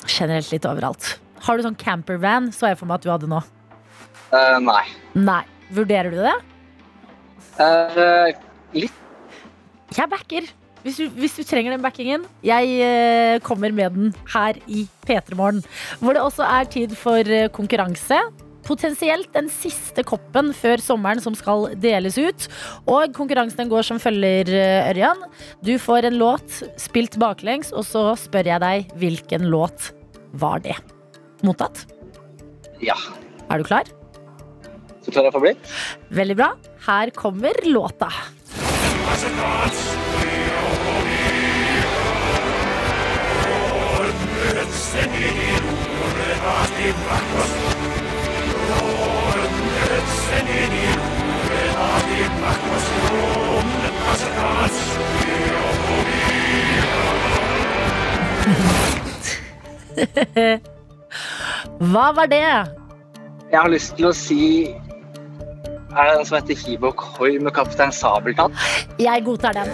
Generelt litt overalt. Har du sånn campervan, så jeg for meg at du hadde nå. Uh, nei. Nei. Vurderer du det? Uh, litt. Jeg backer. Hvis du, hvis du trenger den backingen. Jeg eh, kommer med den her i P3 Morgen. Hvor det også er tid for konkurranse. Potensielt den siste koppen før sommeren som skal deles ut. Og konkurransen går som følger, Ørjan. Du får en låt spilt baklengs, og så spør jeg deg hvilken låt var det. Mottatt? Ja. Er du klar? Så klar jeg får bli. Veldig bra. Her kommer låta. Hva var det? Jeg har lyst til å si Er det den som heter Hibok Hoi med Kaptein Sabeltann? Jeg godtar den.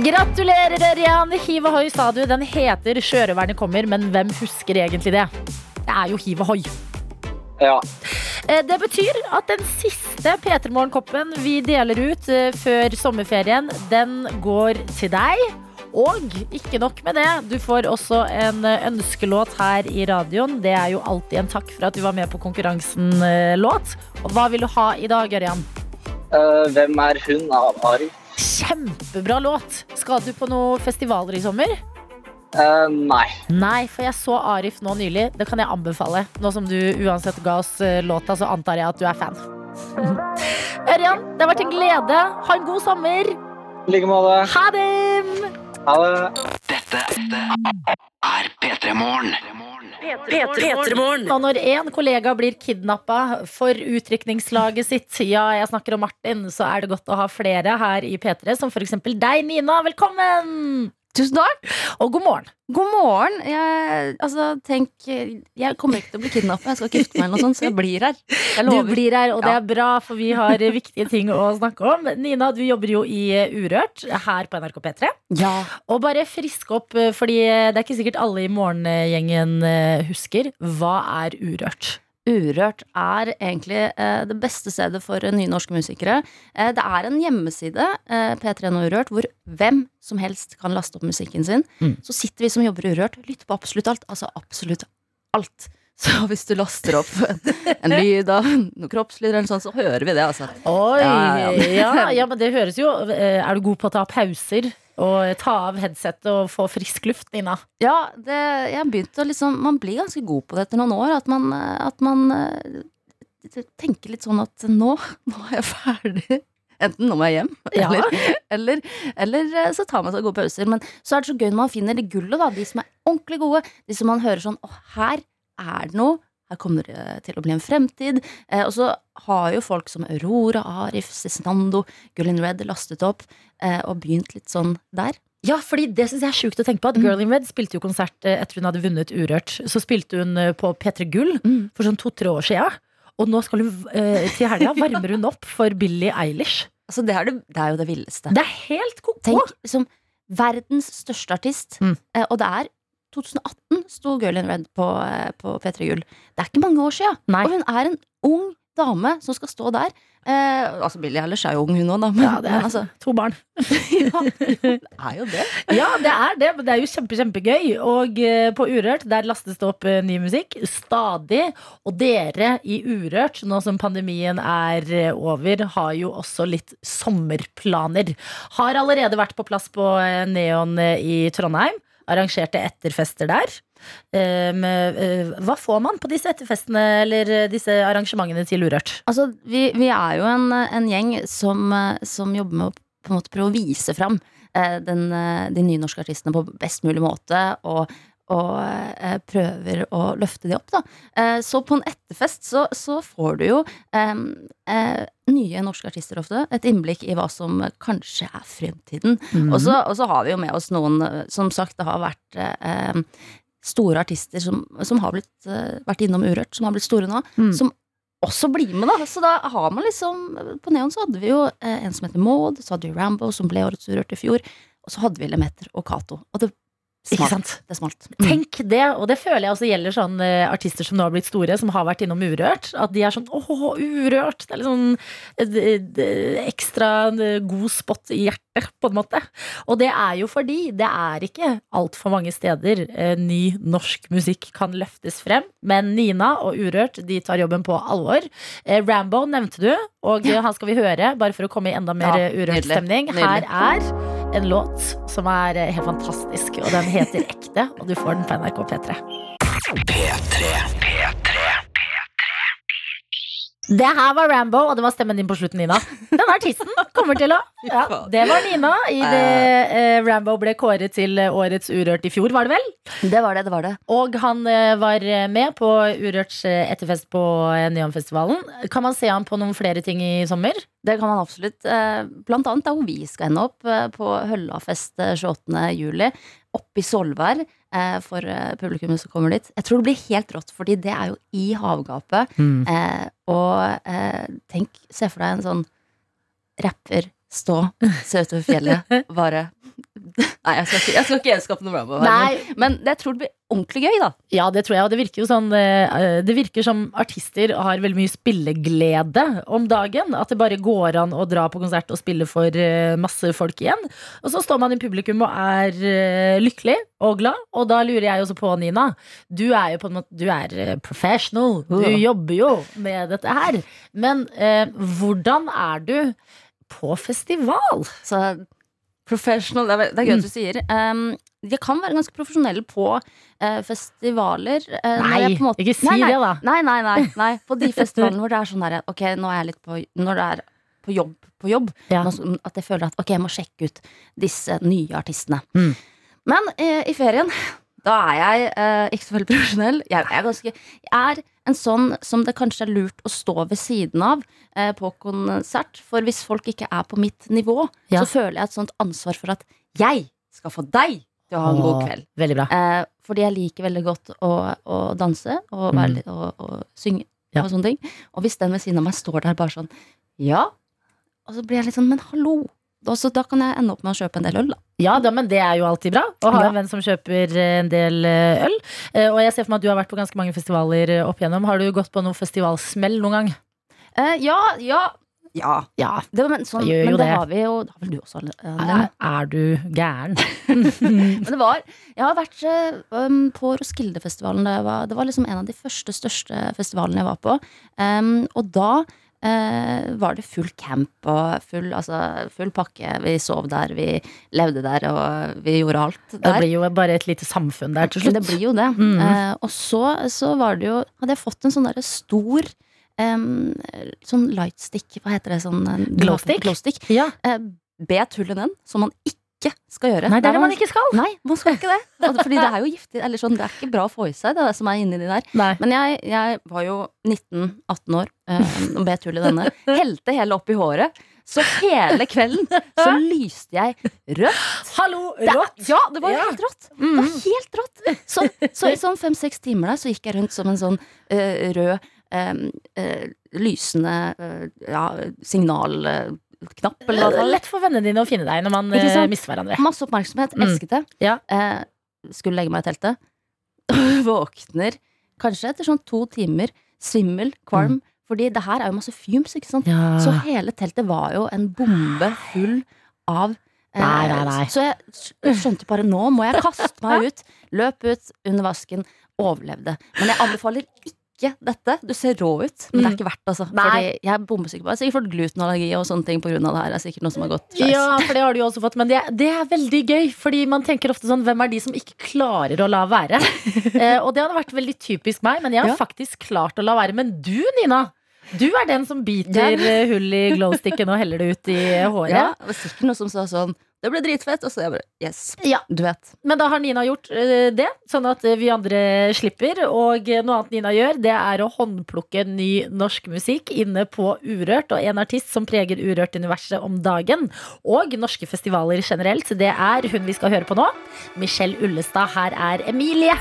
Gratulerer, Ørjan. Hiv ohoi, sa du. Den heter Sjørøverne kommer, men hvem husker egentlig det? Det er jo hiv ohoi. Ja. Eh, Det betyr at den siste P3 Morgen-koppen vi deler ut eh, før sommerferien, den går til deg. Og ikke nok med det, du får også en eh, ønskelåt her i radioen. Det er jo alltid en takk for at du var med på konkurransen-låt. Og hva vil du ha i dag, Ørjan? Uh, hvem er hun av Ari? Kjempebra låt! Skal du på noen festivaler i sommer? Uh, nei. Nei, for jeg så Arif nå nylig. Det kan jeg anbefale. Nå som du uansett ga oss eh, låta, så antar jeg at du er fan. Ørjan, det har vært en glede. Ha en god sommer. I like måte. Ha det! Ha det. Dette er P3 Morgen. Og når én kollega blir kidnappa for utrykningslaget sitt, ja, jeg snakker om Martin, så er det godt å ha flere her i P3, som f.eks. deg, Nina. Velkommen! Tusen takk. Og god morgen. God morgen. Jeg, altså, tenk, jeg kommer ikke til å bli kidnappa. Jeg skal ikke gifte meg, eller noe sånt, så jeg blir her. Jeg Du blir her, og det er bra, for vi har viktige ting å snakke om. Nina, du jobber jo i Urørt her på NRK P3. Ja. Og bare frisk opp, eh, fordi det er ikke sikkert alle i morgengjengen eh, husker. Hva er Urørt? Urørt er egentlig eh, det beste stedet for eh, nye norske musikere. Eh, det er en hjemmeside, eh, P3 og Urørt, hvor hvem som helst kan laste opp musikken sin. Mm. Så sitter vi som jobber i Urørt, lytter på absolutt alt. Altså absolutt alt. Så hvis du laster opp en lyd av noe kroppslyd eller noe sånt, så hører vi det, altså. Oi! Ja, Ja, ja. ja, men det høres jo eh, Er du god på å ta pauser? Og ta av headsetet og få frisk luft, Nina? Ja, det, jeg begynte å liksom Man blir ganske god på det etter noen år. At man, eh, at man eh, tenker litt sånn at nå, nå er jeg ferdig. Enten nå må jeg hjem, Ja. eller, eller, eller eh, så tar man seg gode pauser. Men så er det så gøy når man finner det gullet, da. De som er ordentlig gode. De som man hører sånn Å, her er det noe. Her kommer det til å bli en fremtid. Eh, og så har jo folk som Aurora, Arif, Cezinando, in Red lastet opp eh, og begynt litt sånn der. Ja, fordi det synes jeg er sjukt å tenke på. At Girl in Red spilte jo konsert eh, etter hun hadde vunnet Urørt. Så spilte hun eh, på P3 Gull Mm. for sånn to-tre år sia. Og nå skal hun eh, til helga varmer hun opp for Billie Eilish. Altså, det, er det, det er jo det villeste. Det er helt ko-ko! Tenk liksom verdens største artist, Mm. eh, og det er 2018 sto Girl in Red på, eh, på P3 Gull. Det er ikke mange år sia. Og hun er en ung dame som skal stå der. Eh, altså Billie Eilish er jo ung, hun òg, da. Men, Ja, det er men altså, to barn. ja, det er jo det. Ja, det er det, men det er jo kjempe, kjempegøy. Og eh, på Urørt der lastes det opp eh, ny musikk stadig. Og dere i Urørt, nå som pandemien er eh, over, har jo også litt sommerplaner. Har allerede vært på plass på eh, Neon i Trondheim. Arrangerte etterfester der. Um, eh, hva får man på disse etterfestene eller eh, disse arrangementene til Urørt? Altså, vi, vi er jo en, en gjeng som, eh, som jobber med å på en måte prøve å vise fram eh, den, eh, de nynorske artistene på best mulig måte. Og, og eh, prøver å løfte de opp, da. Eh, så på en etterfest så, så får du jo eh, eh, nye norske artister ofte. Et innblikk i hva som kanskje er fremtiden. Mm. Og, så, og så har vi jo med oss noen eh, Som sagt, det har vært eh, store artister som, som har blitt, eh, vært innom Urørt, som har blitt store nå. Mm. Som også blir med, da. Så da har man liksom På Neon så hadde vi jo en som heter Maud, så hadde vi Rambo, som ble Årets Urørt i fjor. Og så hadde vi Lemeter og Cato. Og det smalt. Det smalt. Tenk det, og det føler jeg også gjelder sånn eh, artister som nå har blitt store, som har vært innom Urørt. At de er sånn åh, Urørt! Det er litt sånn ekstra eh, god spot i hjertet, på en måte. Og det er jo fordi det er ikke altfor mange steder eh, ny norsk musikk kan løftes frem. Men Nina og Urørt de tar jobben på alvor. Rambo nevnte du, og han skal vi høre, bare for å komme i enda mer Ja, Urørt-stemning. Her er en låt som er eh, helt fantastisk, og den heter Ekte, og du får den på NRK P3. P3, P3. Det her var Rambo, og det var stemmen din på slutten, Nina. Den artisten kommer til å ja, Det var Nina i det eh, Rambo ble kåret til eh, årets Urørt i fjor, var det vel? Det var det, det var det. Og han eh, var med på Urørts eh, etterfest på eh, Neonfestivalen. Kan man se han på noen flere ting i sommer? Det kan man absolutt. Eh, Blant annet hvor vi skal ende opp, eh, på Høllafest eh, 28. juli. Oppe i Solvær eh, for eh, publikummet som kommer dit. Jeg tror det blir helt rått, fordi det er jo i havgapet. Eh, og eh, tenk, se for deg en sånn rapper stå, se utover fjellet, bare Nei, jeg skal ikke, jeg skal ikke gjenskape noe Rambo. Men, men jeg tror det blir ordentlig gøy, da. Ja, det tror jeg. Og det virker jo sånn eh, Det virker som artister har veldig mye spilleglede om dagen. At det bare går an å dra på konsert og spille for eh, masse folk igjen. Og så står man i publikum og er eh, lykkelig og glad. Og da lurer jeg også på, Nina. Du er jo på en måte Du er professional. Du jobber jo med dette her. Men eh, hvordan er du på festival? Så professional, det er, det er gøy at du sier. Um, de kan være ganske profesjonelle på uh, festivaler. Uh, Nei, måte- ikke si nei, nei, det, da. Nei, nei, nei, nei. På de festivalene hvor det er sånn her Ok, nå er jeg litt på Når det er på jobb på jobb. Ja. nå At jeg føler at ok, jeg må sjekke ut disse nye artistene. Mm. Men uh, i ferien da er jeg ikke så veldig profesjonell. Jeg er, ganske, jeg er en sånn som det kanskje er lurt å stå ved siden av eh, på konsert. For hvis folk ikke er på mitt nivå, Ja. så føler jeg et sånt ansvar for at jeg skal få deg til å ha en god kveld. Veldig bra. Eh, fordi jeg liker veldig godt å, å danse og, være, litt- og, og synge Mm. Ja. og sånne ting. Og hvis den ved siden av meg står der bare sånn Ja. Og så blir jeg litt sånn Men hallo. Da, så da kan jeg ende opp med å kjøpe en del øl, da. Ja, da, men det er jo alltid bra å ha Ja. en venn som kjøper eh, en del eh, øl. Eh, Og jeg ser for meg at du har vært på ganske mange festivaler opp igjennom. Har du gått på noen festivalsmell noen gang? Eh, ja, ja. Ja. Ja. Det, men sånn, det men det, det. har vi jo Det har vel du også, Er, er du gæren? Men det var Jeg har vært um, på Roskildefestivalen. Det var, det var liksom en av de første, største festivalene jeg var på. Um, og da eh, var det full camp og full, altså, full pakke. Vi sov der, vi levde der, og vi gjorde alt der. Det blir jo bare et lite samfunn der til slutt. det blir jo det. Mm. Eh, og så, så var det jo Hadde jeg fått en sånn derre stor eh, Sånn lightstick, hva heter det? Sånn eh, Glowstick? glowstick. Ja. Eh, be tull den, som man ikke skal gjøre. Nei, det er det man ikke skal. Nei, man skal ikke det. Fordi det er jo giftig. Eller sånn, det er ikke bra å få i seg, det er det som er inni de der. Nei. Men jeg, jeg var jo 19-18 år eh, og bet hull i denne. Helte hele opp i håret. Så hele kvelden så lyste jeg rødt. Hallo, Det, rått! ja, det var jo Ja. helt rått. Det var helt rått. Så, så i sånn fem-seks timer der så gikk jeg rundt som en sånn eh, rød eh, lysende eh, ja, signalknapp, eller hva. Lett for vennene dine å finne deg når man eh, mister hverandre. Masse oppmerksomhet. Mm. Elsket det. Ja. Eh, skulle legge meg i teltet. Våkner kanskje etter sånn to timer. Svimmel, kvalm. Fordi det her er jo masse fumes, ikke sant. Mm. Ja. Så hele teltet var jo en bombe full av eh, Nei, nei, nei. Så jeg sk- skjønte bare nå må jeg kaste meg ut. Løp ut under vasken. Overlevde. Men jeg anbefaler ikke ikke dette. Du ser rå ut, men det er Mm. ikke verdt. Altså. Nei. Fordi jeg er bombesikker på. Jeg har sikkert fått glutenallergi og sånne ting pga. det her. Det er sikkert noe som har gått skeis. Ja, for det har du jo også fått. Men det, det er veldig gøy, fordi man tenker ofte sånn Hvem er de som ikke klarer å la være? eh, og det hadde vært veldig typisk meg, men jeg har Ja. faktisk klart å la være. Men du, Nina, du er den som biter Ja. eh, hull i glowsticken og heller det ut i håret. Ja, det var sikkert noe som sa sånn Det ble dritfett. Og så jeg bare Yes. Ja. Du vet. Men da har Nina gjort eh, det, sånn at eh, vi andre slipper. Og eh, noe annet Nina gjør, det er å håndplukke ny norsk musikk inne på Urørt. Og en artist som preger Urørt-universet om dagen, og norske festivaler generelt, det er hun vi skal høre på nå. Michelle Ullestad. Her er Emilie.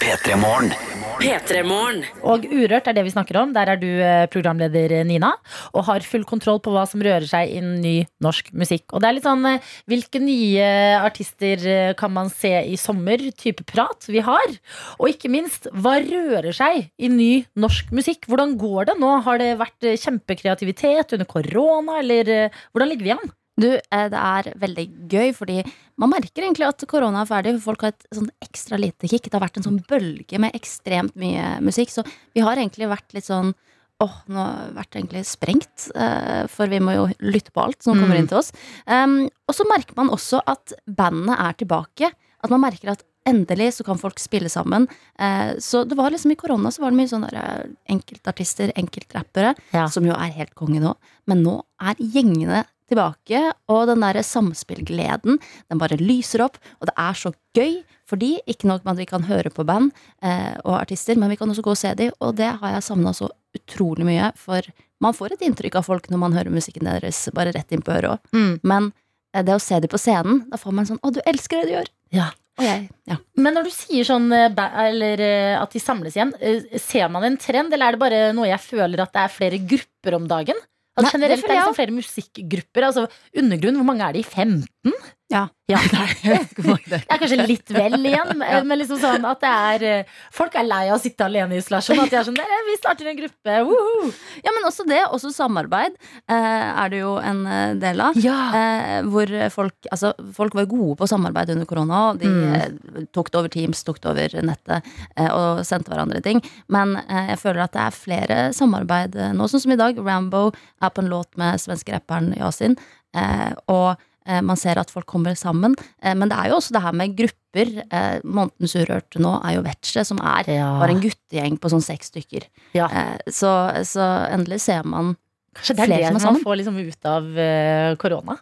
P3 Morgen. P3morgen. Og Urørt er det vi snakker om. Der er du eh, programleder, eh, Nina. Og har full kontroll på hva som rører seg innen ny norsk musikk. Og det er litt sånn eh, Hvilke nye artister kan man se i sommer? Type prat vi har. Og ikke minst, hva rører seg i ny norsk musikk? Hvordan går det nå? Har det vært kjempekreativitet under korona, eller hvordan ligger vi an? Du, eh, det er veldig gøy, fordi man merker egentlig at korona er ferdig. for Folk har et sånn ekstra lite kick. Det har vært en sånn bølge med ekstremt mye musikk. Så vi har egentlig vært litt sånn Åh, nå har vært egentlig sprengt, eh, for vi må jo lytte på alt som kommer Mm. inn til oss. Um, og så merker man også at bandene er tilbake. At man merker at endelig så kan folk spille sammen. Eh, så det var liksom i korona så var det mye sånn der eh, enkeltartister, enkeltrappere, Ja. som jo er helt konge nå. Men nå er gjengene tilbake, og den der samspillgleden, den bare lyser opp. Og det er så gøy, fordi ikke nok med at vi kan høre på band eh, og artister, men vi kan også gå og se dem, og det har jeg savna så utrolig mye. For man får et inntrykk av folk når man hører musikken deres bare rett inn på øret òg. Mm. Men eh, det å se dem på scenen, da får man sånn Å, du elsker det du gjør! Ja. Jeg, ja. Men når du sier sånn eh, eller eh, at de samles igjen, eh, ser man en trend, eller er det bare noe jeg føler at det er flere grupper om dagen? At Nei, det generelt føler er liksom flere musikkgrupper. Altså Undergrunn, hvor mange er de? 15? Ja. Ja, det er kanskje litt vel igjen, men men liksom sånn at det er eh, Folk er lei av å sitte alene i isolasjon. At de er sånn "Dere, Vi starter en gruppe. Woohoo! ja, men også det. Også samarbeid eh, er det jo en eh, del av. Ja. Eh, hvor folk, altså, folk var gode på samarbeid under korona. De Mm. eh, tok det over Teams, tok det over nettet eh, og sendte hverandre ting. Men eh, jeg føler at det er flere samarbeid eh, nå, sånn som i dag. Rambo er på en låt med svenske rapperen Yasin. Eh, og eh, man ser at folk kommer sammen. Eh, men det er jo også det her med grupper. Eh, Månedens Urørte nå er jo Vetche, som er Ja. bare en guttegjeng på sånn seks stykker. Ja. Eh, så, så endelig ser man Kanskje det er det man får liksom ut av eh, korona.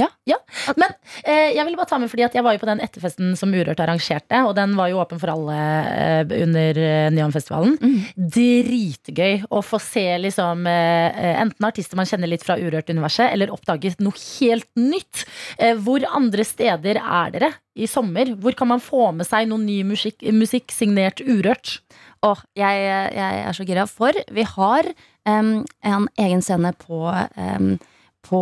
Ja. Men eh, jeg ville bare ta med fordi at jeg var jo på den etterfesten som Urørt arrangerte, og den var jo åpen for alle eh, under eh, Neonfestivalen. Mm. Dritgøy å få se liksom eh, enten artister man kjenner litt fra Urørt-universet, eller oppdaget noe helt nytt. Eh, hvor andre steder er dere i sommer? Hvor kan man få med seg noe ny musikk, musikk signert Urørt? Åh, jeg, jeg er så gira. For vi har um, en egen scene på, um, på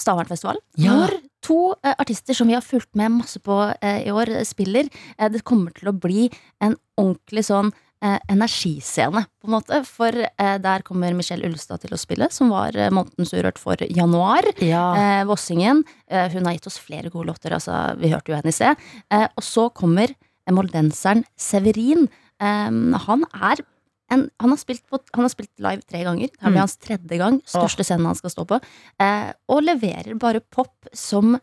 Stavernfestivalen. Ja. Hvor to uh, artister som vi har fulgt med masse på uh, i år, eh, spiller. Uh, det kommer til å bli en ordentlig sånn energiscene, på en måte. For der kommer Michelle Ullestad til å spille, som var eh, Månedens Urørt for januar. Ja. Vossingen. Hun har gitt oss flere gode låter. Altså, vi hørte jo henne i sted. Og så kommer moldenseren Severin. Han er en, han, har spilt på, han har spilt live tre ganger. Det her blir Mm. hans tredje gang. Største scenen han skal stå på. Eh, og leverer bare pop som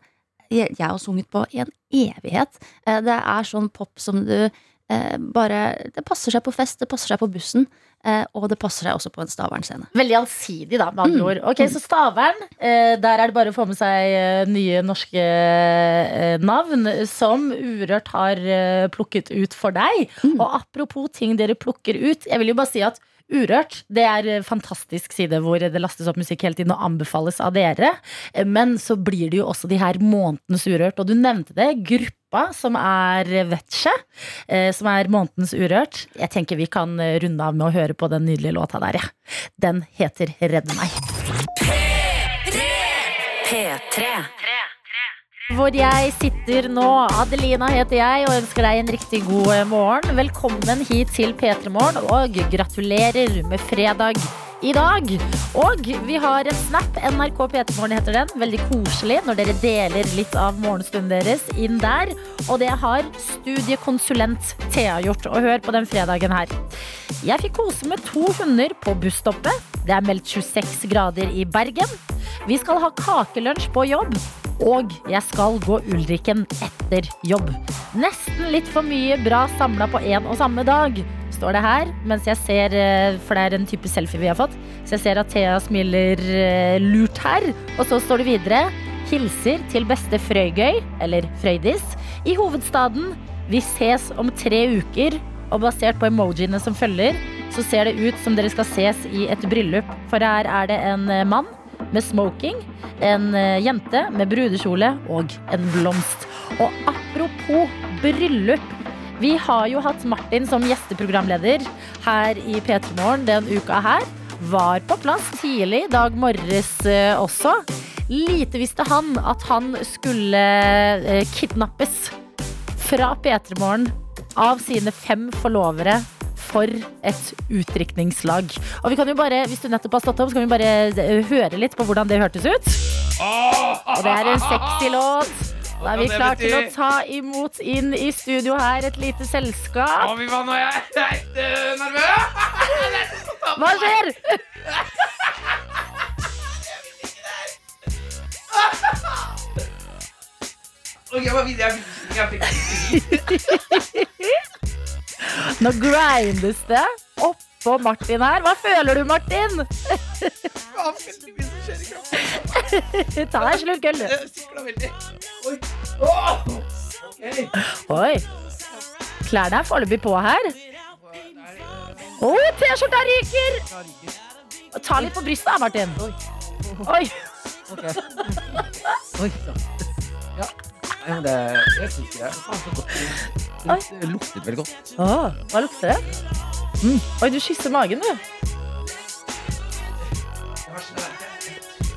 jeg, har sunget på i en evighet. Eh, det er sånn pop som du bare Det passer seg på fest, det passer seg på bussen. Eh, og det passer seg også på en Stavern-scene. Veldig allsidig, da, med andre Mm. ord. Ok, Så Stavern, eh, der er det bare å få med seg eh, nye norske eh, navn som Urørt har eh, plukket ut for deg. Mm. Og apropos ting dere plukker ut, jeg vil jo bare si at Urørt det er en fantastisk side hvor det lastes opp musikk hele tiden og anbefales av dere. Eh, Men så blir det jo også de her månedens Urørt, og du nevnte det. Gruppa som er Vetche, eh, som er månedens Urørt. Jeg tenker vi kan eh, runde av med å høre på den nydelige låta der, ja. Den heter Redd meg. P3. Hvor jeg sitter nå. Adelina heter jeg og ønsker deg en riktig god eh, morgen. Velkommen hit til P3 Morgen, og gratulerer med fredag i dag. Og vi har en snap. NRK P3 Morgen heter den. Veldig koselig når dere deler litt av morgenstunden deres inn der. Og det har studiekonsulent Thea gjort. Og hør på den fredagen her. Jeg fikk kose med to hunder på busstoppet. Det er meldt 26 grader i Bergen. Vi skal ha kakelunsj på jobb. Og jeg skal gå Ulriken etter jobb. Nesten litt for mye bra samla på én og samme dag, står det her. Mens jeg ser, eh, for det er en type selfie vi har fått, så jeg ser at Thea smiler eh, lurt her. Og så står det videre. Hilser til beste Frøygøy, eller Frøydis, i hovedstaden. Vi ses om tre uker. Og basert på emojiene som følger, så ser det ut som dere skal ses i et bryllup. For her er det en eh, mann med smoking, en eh, jente med brudekjole og en blomst. Og apropos bryllup. Vi har jo hatt Martin som gjesteprogramleder her i P3 Morgen den uka her. Var på plass tidlig dag morges eh, også. Lite visste han at han skulle eh, kidnappes fra P3 Morgen av sine fem forlovere for et utdrikningslag. Og vi kan jo bare, hvis du nettopp har stått opp, så kan vi bare eh, høre litt på hvordan det hørtes ut. Og det er en sexy låt. Da er vi klare til å ta imot inn i studio her et lite selskap. fy faen, nå er jeg helt nervøs! Hva skjer? Ok, hva videre? Jeg jeg fikk. Nå grindes det oppå Martin her. Hva føler du, Martin? Ta deg en slurk øl, du. Veldig. Oi. Åh! Ok. Oi. Klærne er foreløpig på her. Å, T-skjorta ryker! Ta litt på brystet, Martin. Oi. Oi, sann. Ja. Nei, men det Jeg syns det. Faen, så godt. Det, det luktet veldig godt. Å, hva lukter det? Mm. Oi, du kysser magen, du. Er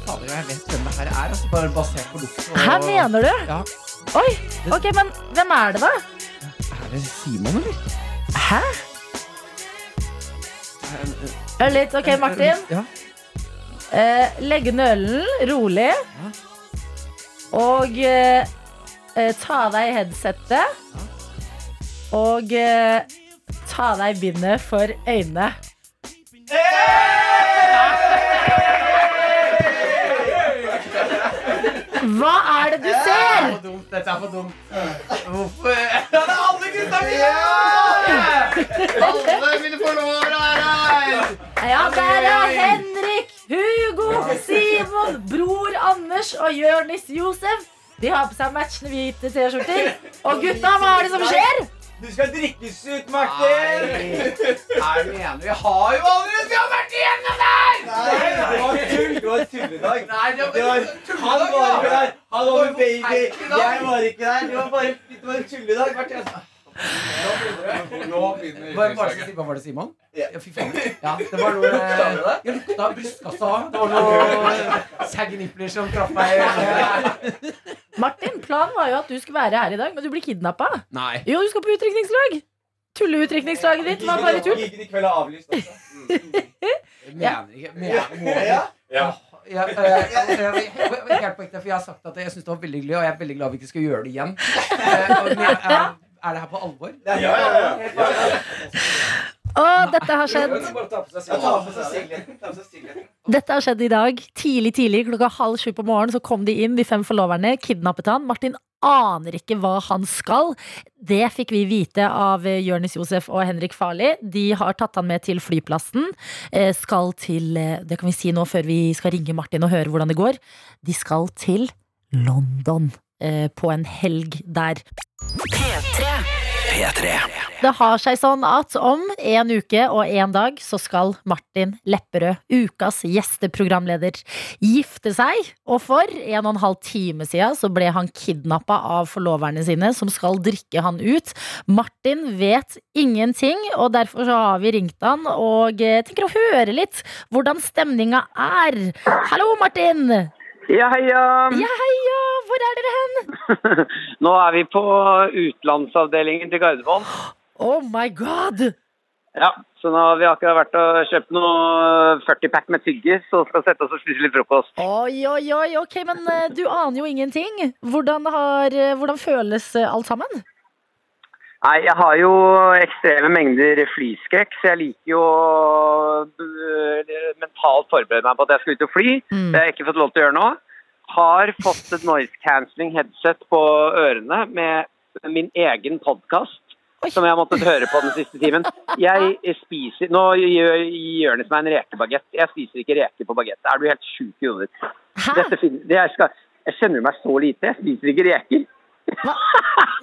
Fader, jeg vet hvem det her er, altså, bare basert på lukt. og- Her mener du? Ja. Oi, ok, men hvem er det, da? Er det Simon, eller? Hæ? Hør litt. Ok, Martin. Ja. Eh, legge nølen rolig. Og eh, eh, ta av deg headsetet. Og eh, ta av deg bindet for øynene. Hva er det du ser? Dette er for dumt. Hvorfor Ja, det er alle gutta mine! Alle mine forlovere er her! Ja, der er Henrik, Hugo, Simon, bror Anders og Jørnis Josef. De har på seg matchende hvite T-skjorter. Og gutta, hva er det som skjer? Du skal drikkes ut, Martin! Nei, mener vi har jo allerede Vi har vært igjennom der! Nei, det var tull. Det var tulledag. Nei, det Det var, han var ikke der. Han var med baby. Jeg var ikke der. Det var bare det var en tulledag. Nå begynner Bare, bare så si, hva var det, Simon? Ja, fy faen. Ja, det var noe eh, Jeg lukta brystkassa. Det var noe saggy nippler som traff meg. Martin, planen var jo at du skulle være her i dag, men du blir kidnappa. Jo, du skal på utdrikningslag. Tulleutdrikningslaget ditt var bare tull. Gigen i kveld er avlyst. også. Jeg mener ikke mener, Ja. Ja. Ja, øh, jeg- jeg- jeg- Helt på ekte, for jeg har sagt at jeg synes det var veldig hyggelig, og jeg er veldig glad vi ikke skal gjøre det igjen. Eh, og- men jeg- er, det her på alvor? Ja, ja, ja. Å, dette har skjedd. Dette har skjedd i dag. Tidlig, tidlig, klokka halv sju på morgenen, så kom de inn, de fem forloverne, kidnappet han. Martin aner ikke hva han skal. Det fikk vi vite av Jonis Josef og Henrik Farli. De har tatt han med til flyplassen. eh, Skal til eh, Det kan vi si nå før vi skal ringe Martin og høre hvordan det går. De skal til London på en helg der. P3. Det har seg sånn at om en uke og en dag så skal Martin Lepperød, ukas gjesteprogramleder, gifte seg. Og for en og en halv time siden så ble han kidnappa av forloverne sine, som skal drikke han ut. Martin vet ingenting, og derfor så har vi ringt han og eh, tenker å høre litt hvordan stemninga er. Hallo, Martin! Ja, heia. Ja, heia! Hvor er dere hen? Nå er vi på utenlandsavdelingen til Gardermoen. Oh my god! Ja, så nå har vi akkurat vært og kjøpt noe 40-pack med tyggis og skal sette oss og spise litt frokost. Oi, oi, oi, ok, men eh, du aner jo ingenting. Hvordan, har, eh, hvordan føles eh, alt sammen? Nei, jeg har jo ekstreme mengder flyskrekk, så jeg liker jo øh, mentalt forberede meg på at jeg skal ut og fly. Mm. Det har jeg ikke fått lov til å gjøre nå. Har fått et noise cancelling headset på ørene med min egen podkast. Som jeg har måttet høre på den siste timen. Jeg spiser Nå gjør Jonis meg en rekebagett. Jeg spiser ikke reker på bagett. Er du helt sjuk i hodet? Jeg, jeg kjenner meg så lite. Jeg spiser ikke reker.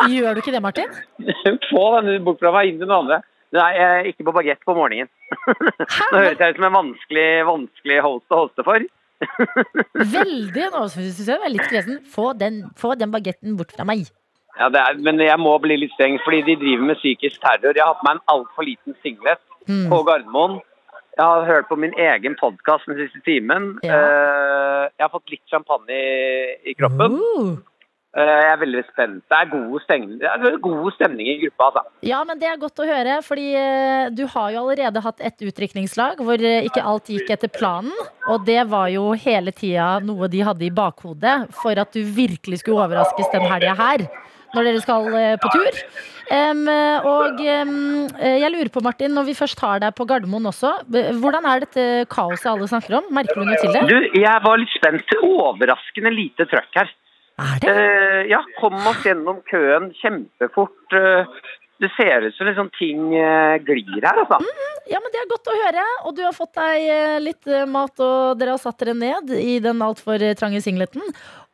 Gjør du ikke det, Martin? Få denne bort fra meg, inn til noen andre. Nei, jeg er ikke på bagett på morgenen. Nå høres jeg ut som en vanskelig, vanskelig host å hoste for. Veldig. Nå synes jeg er litt kresen. Få den, få den bagetten bort fra meg. Ja, det er, men jeg må bli litt streng, fordi de driver med psykisk terror. Jeg har hatt meg en altfor liten singlet Mm. på Gardermoen. Jeg har hørt på min egen podkast den siste timen. Ja. jeg har fått litt champagne i, kroppen. Eh, jeg er veldig spent. Det er god stemning, er god stemning i gruppa, altså. Ja, men det er godt å høre, fordi eh, du har jo allerede hatt et utdrikningslag hvor eh, ikke alt gikk etter planen. Og det var jo hele tida noe de hadde i bakhodet for at du virkelig skulle overraskes den helga her. Når dere skal eh, på tur. Og eh, jeg lurer på, Martin, når vi først har deg på Gardermoen også, hvordan er dette kaoset alle snakker om? Merker du noe til det? Du, jeg var litt spent. Overraskende lite trøkk her. Er det? ja, kom oss gjennom køen kjempefort. Eh, det ser ut som liksom ting eh, glir her, altså. Ja, men Det er godt å høre. Og du har fått deg eh, litt eh, mat, og dere har satt dere ned i den altfor eh, trange singleten.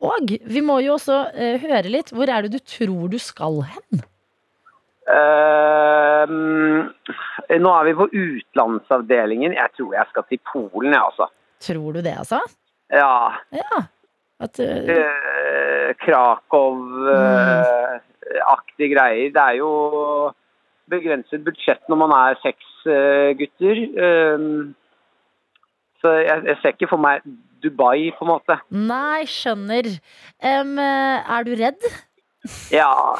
Og vi må jo også eh, høre litt. Hvor er det du tror du skal hen? Eh, mm, nå er vi på utenlandsavdelingen. Jeg tror jeg skal til Polen, jeg, altså. Tror du det, altså? Ja. Ja. At, eh, eh, Krakow-aktige greier. Det er jo begrenset budsjett når man er seks eh, gutter. Eh, så jeg, jeg ser ikke for meg Dubai, på en måte. nei, skjønner. Eh, er du redd? Ja.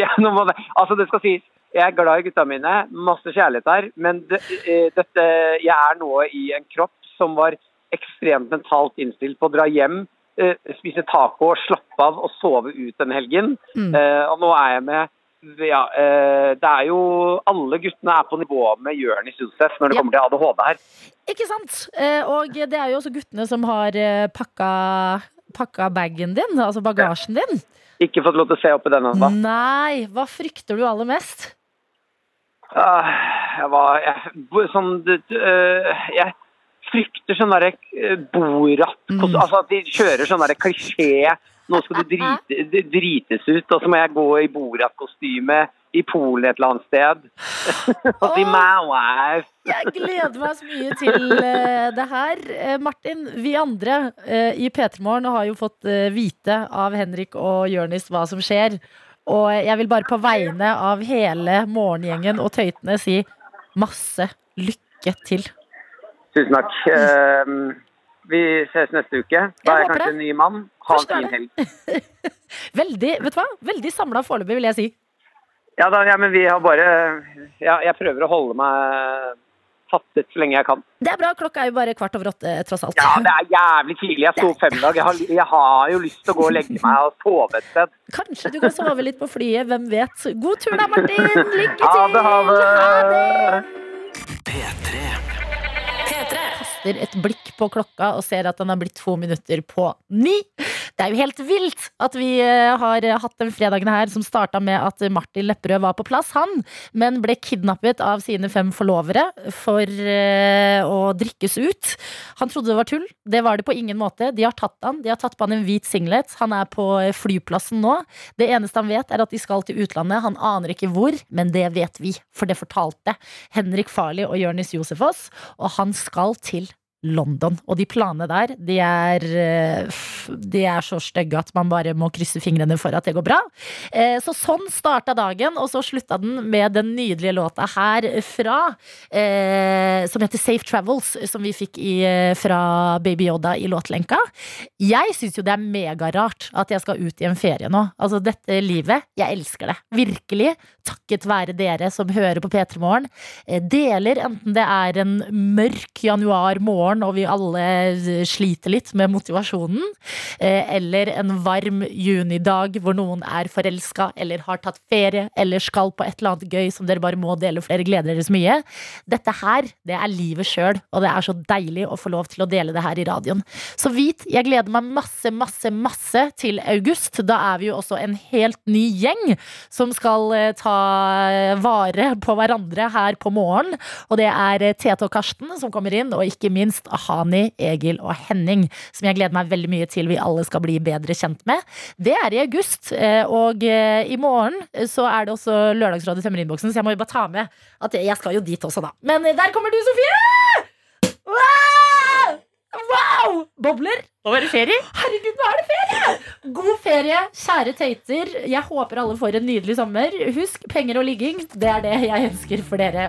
ja det, altså det skal sies, jeg er glad i gutta mine, masse kjærlighet her, men det, dette, jeg er nå i en kropp som var ekstremt mentalt innstilt på å dra hjem, eh, spise taco, slappe av og sove ut den helgen. Mm. Eh, og nå er jeg med ja, eh, det er jo Alle guttene er på nivå med Jonis Josef når det kommer til ADHD her. Ikke sant? Eh, og det er jo også guttene som har pakka, pakka bagen din, altså bagasjen din. Ikke fått lov til å se oppi den ennå. Nei, hva frykter du aller mest? Uh, jeg var jeg, sånn, øh, jeg frykter sånn derre Borat mm. Altså at de kjører sånn derre klisjé. Nå skal du drite, drites ut, og så må jeg gå i Borat-kostyme i Polen et eller annet sted. og si my wife. Jeg gleder meg så mye til eh, det her. Eh, Martin, vi andre eh, i P3 Morgen har jo fått eh, vite av Henrik og Jørnis hva som skjer. Og jeg vil bare på vegne av hele morgengjengen og tøytene si masse lykke til. Tusen takk. Eh, vi ses neste uke. Da er jeg kanskje en ny mann. Ha en det fin helg. Veldig vet du hva? Veldig samla foreløpig, vil jeg si. Ja, da, ja, men vi har bare ja, Jeg prøver å holde meg fattet så lenge jeg kan. Det er bra. Klokka er jo bare kvart over åtte, tross alt. Ja, det er jævlig tidlig. Jeg sto opp fem i dag. Jeg har, jeg har jo lyst til å gå og legge meg og sove et sted. Kanskje du kan sove litt på flyet. Hvem vet? God tur da, Martin. Lykke Ha til. det, ha det. Kaster et blikk på klokka og ser at den har blitt to minutter på ni. Det er jo helt vilt at vi eh, har hatt den fredagen her som starta med at Martin Lepperød var på plass, han, men ble kidnappet av sine fem forlovere for eh, å drikkes ut. Han trodde det var tull. Det var det på ingen måte. De har tatt han. De har tatt på han en hvit singlet. Han er på eh, flyplassen nå. Det eneste han vet, er at de skal til utlandet. Han aner ikke hvor, men det vet vi, for det fortalte Henrik Farley og Jonis Josefoss, Og han skal til London. Og de planene der, de er, eh, de er så stygge at man bare må krysse fingrene for at det går bra. Eh, Så sånn starta dagen, og så slutta den med den nydelige låta her fra eh, Som heter Safe Travels, som vi fikk i, fra Baby Yoda i låtlenka. Jeg syns jo det er megarart at jeg skal ut i en ferie nå. Altså dette livet, jeg elsker det. Virkelig. Takket være dere som hører på P3 Morgen. Deler, enten det er en mørk januarmorgen og vi alle sliter litt med motivasjonen, eh, eller en varm junidag hvor noen er forelska eller har tatt ferie eller skal på et eller annet gøy som dere bare må dele, for dere gleder dere så mye. Dette her, det er livet sjøl, og det er så deilig å få lov til å dele det her i radioen. Så vit, jeg gleder meg masse, masse, masse til august. Da er vi jo også en helt ny gjeng som skal eh, ta vare på hverandre her på morgen. Og det er Tete og Karsten som kommer inn, og ikke minst Ahani, Egil og Henning, som jeg gleder meg veldig mye til vi alle skal bli bedre kjent med. Det er i august, eh, og eh, i morgen eh, så er det også Lørdagsrådet i tømmerinnboksen så jeg må jo bare ta med at jeg skal jo dit også, da. Men der kommer du, Sofie! Wow! wow! Bobler! Nå er det ferie. Herregud, nå er det ferie! God ferie, kjære Tater. Jeg håper alle får en nydelig sommer. Husk, penger og ligging, det er det jeg ønsker for dere.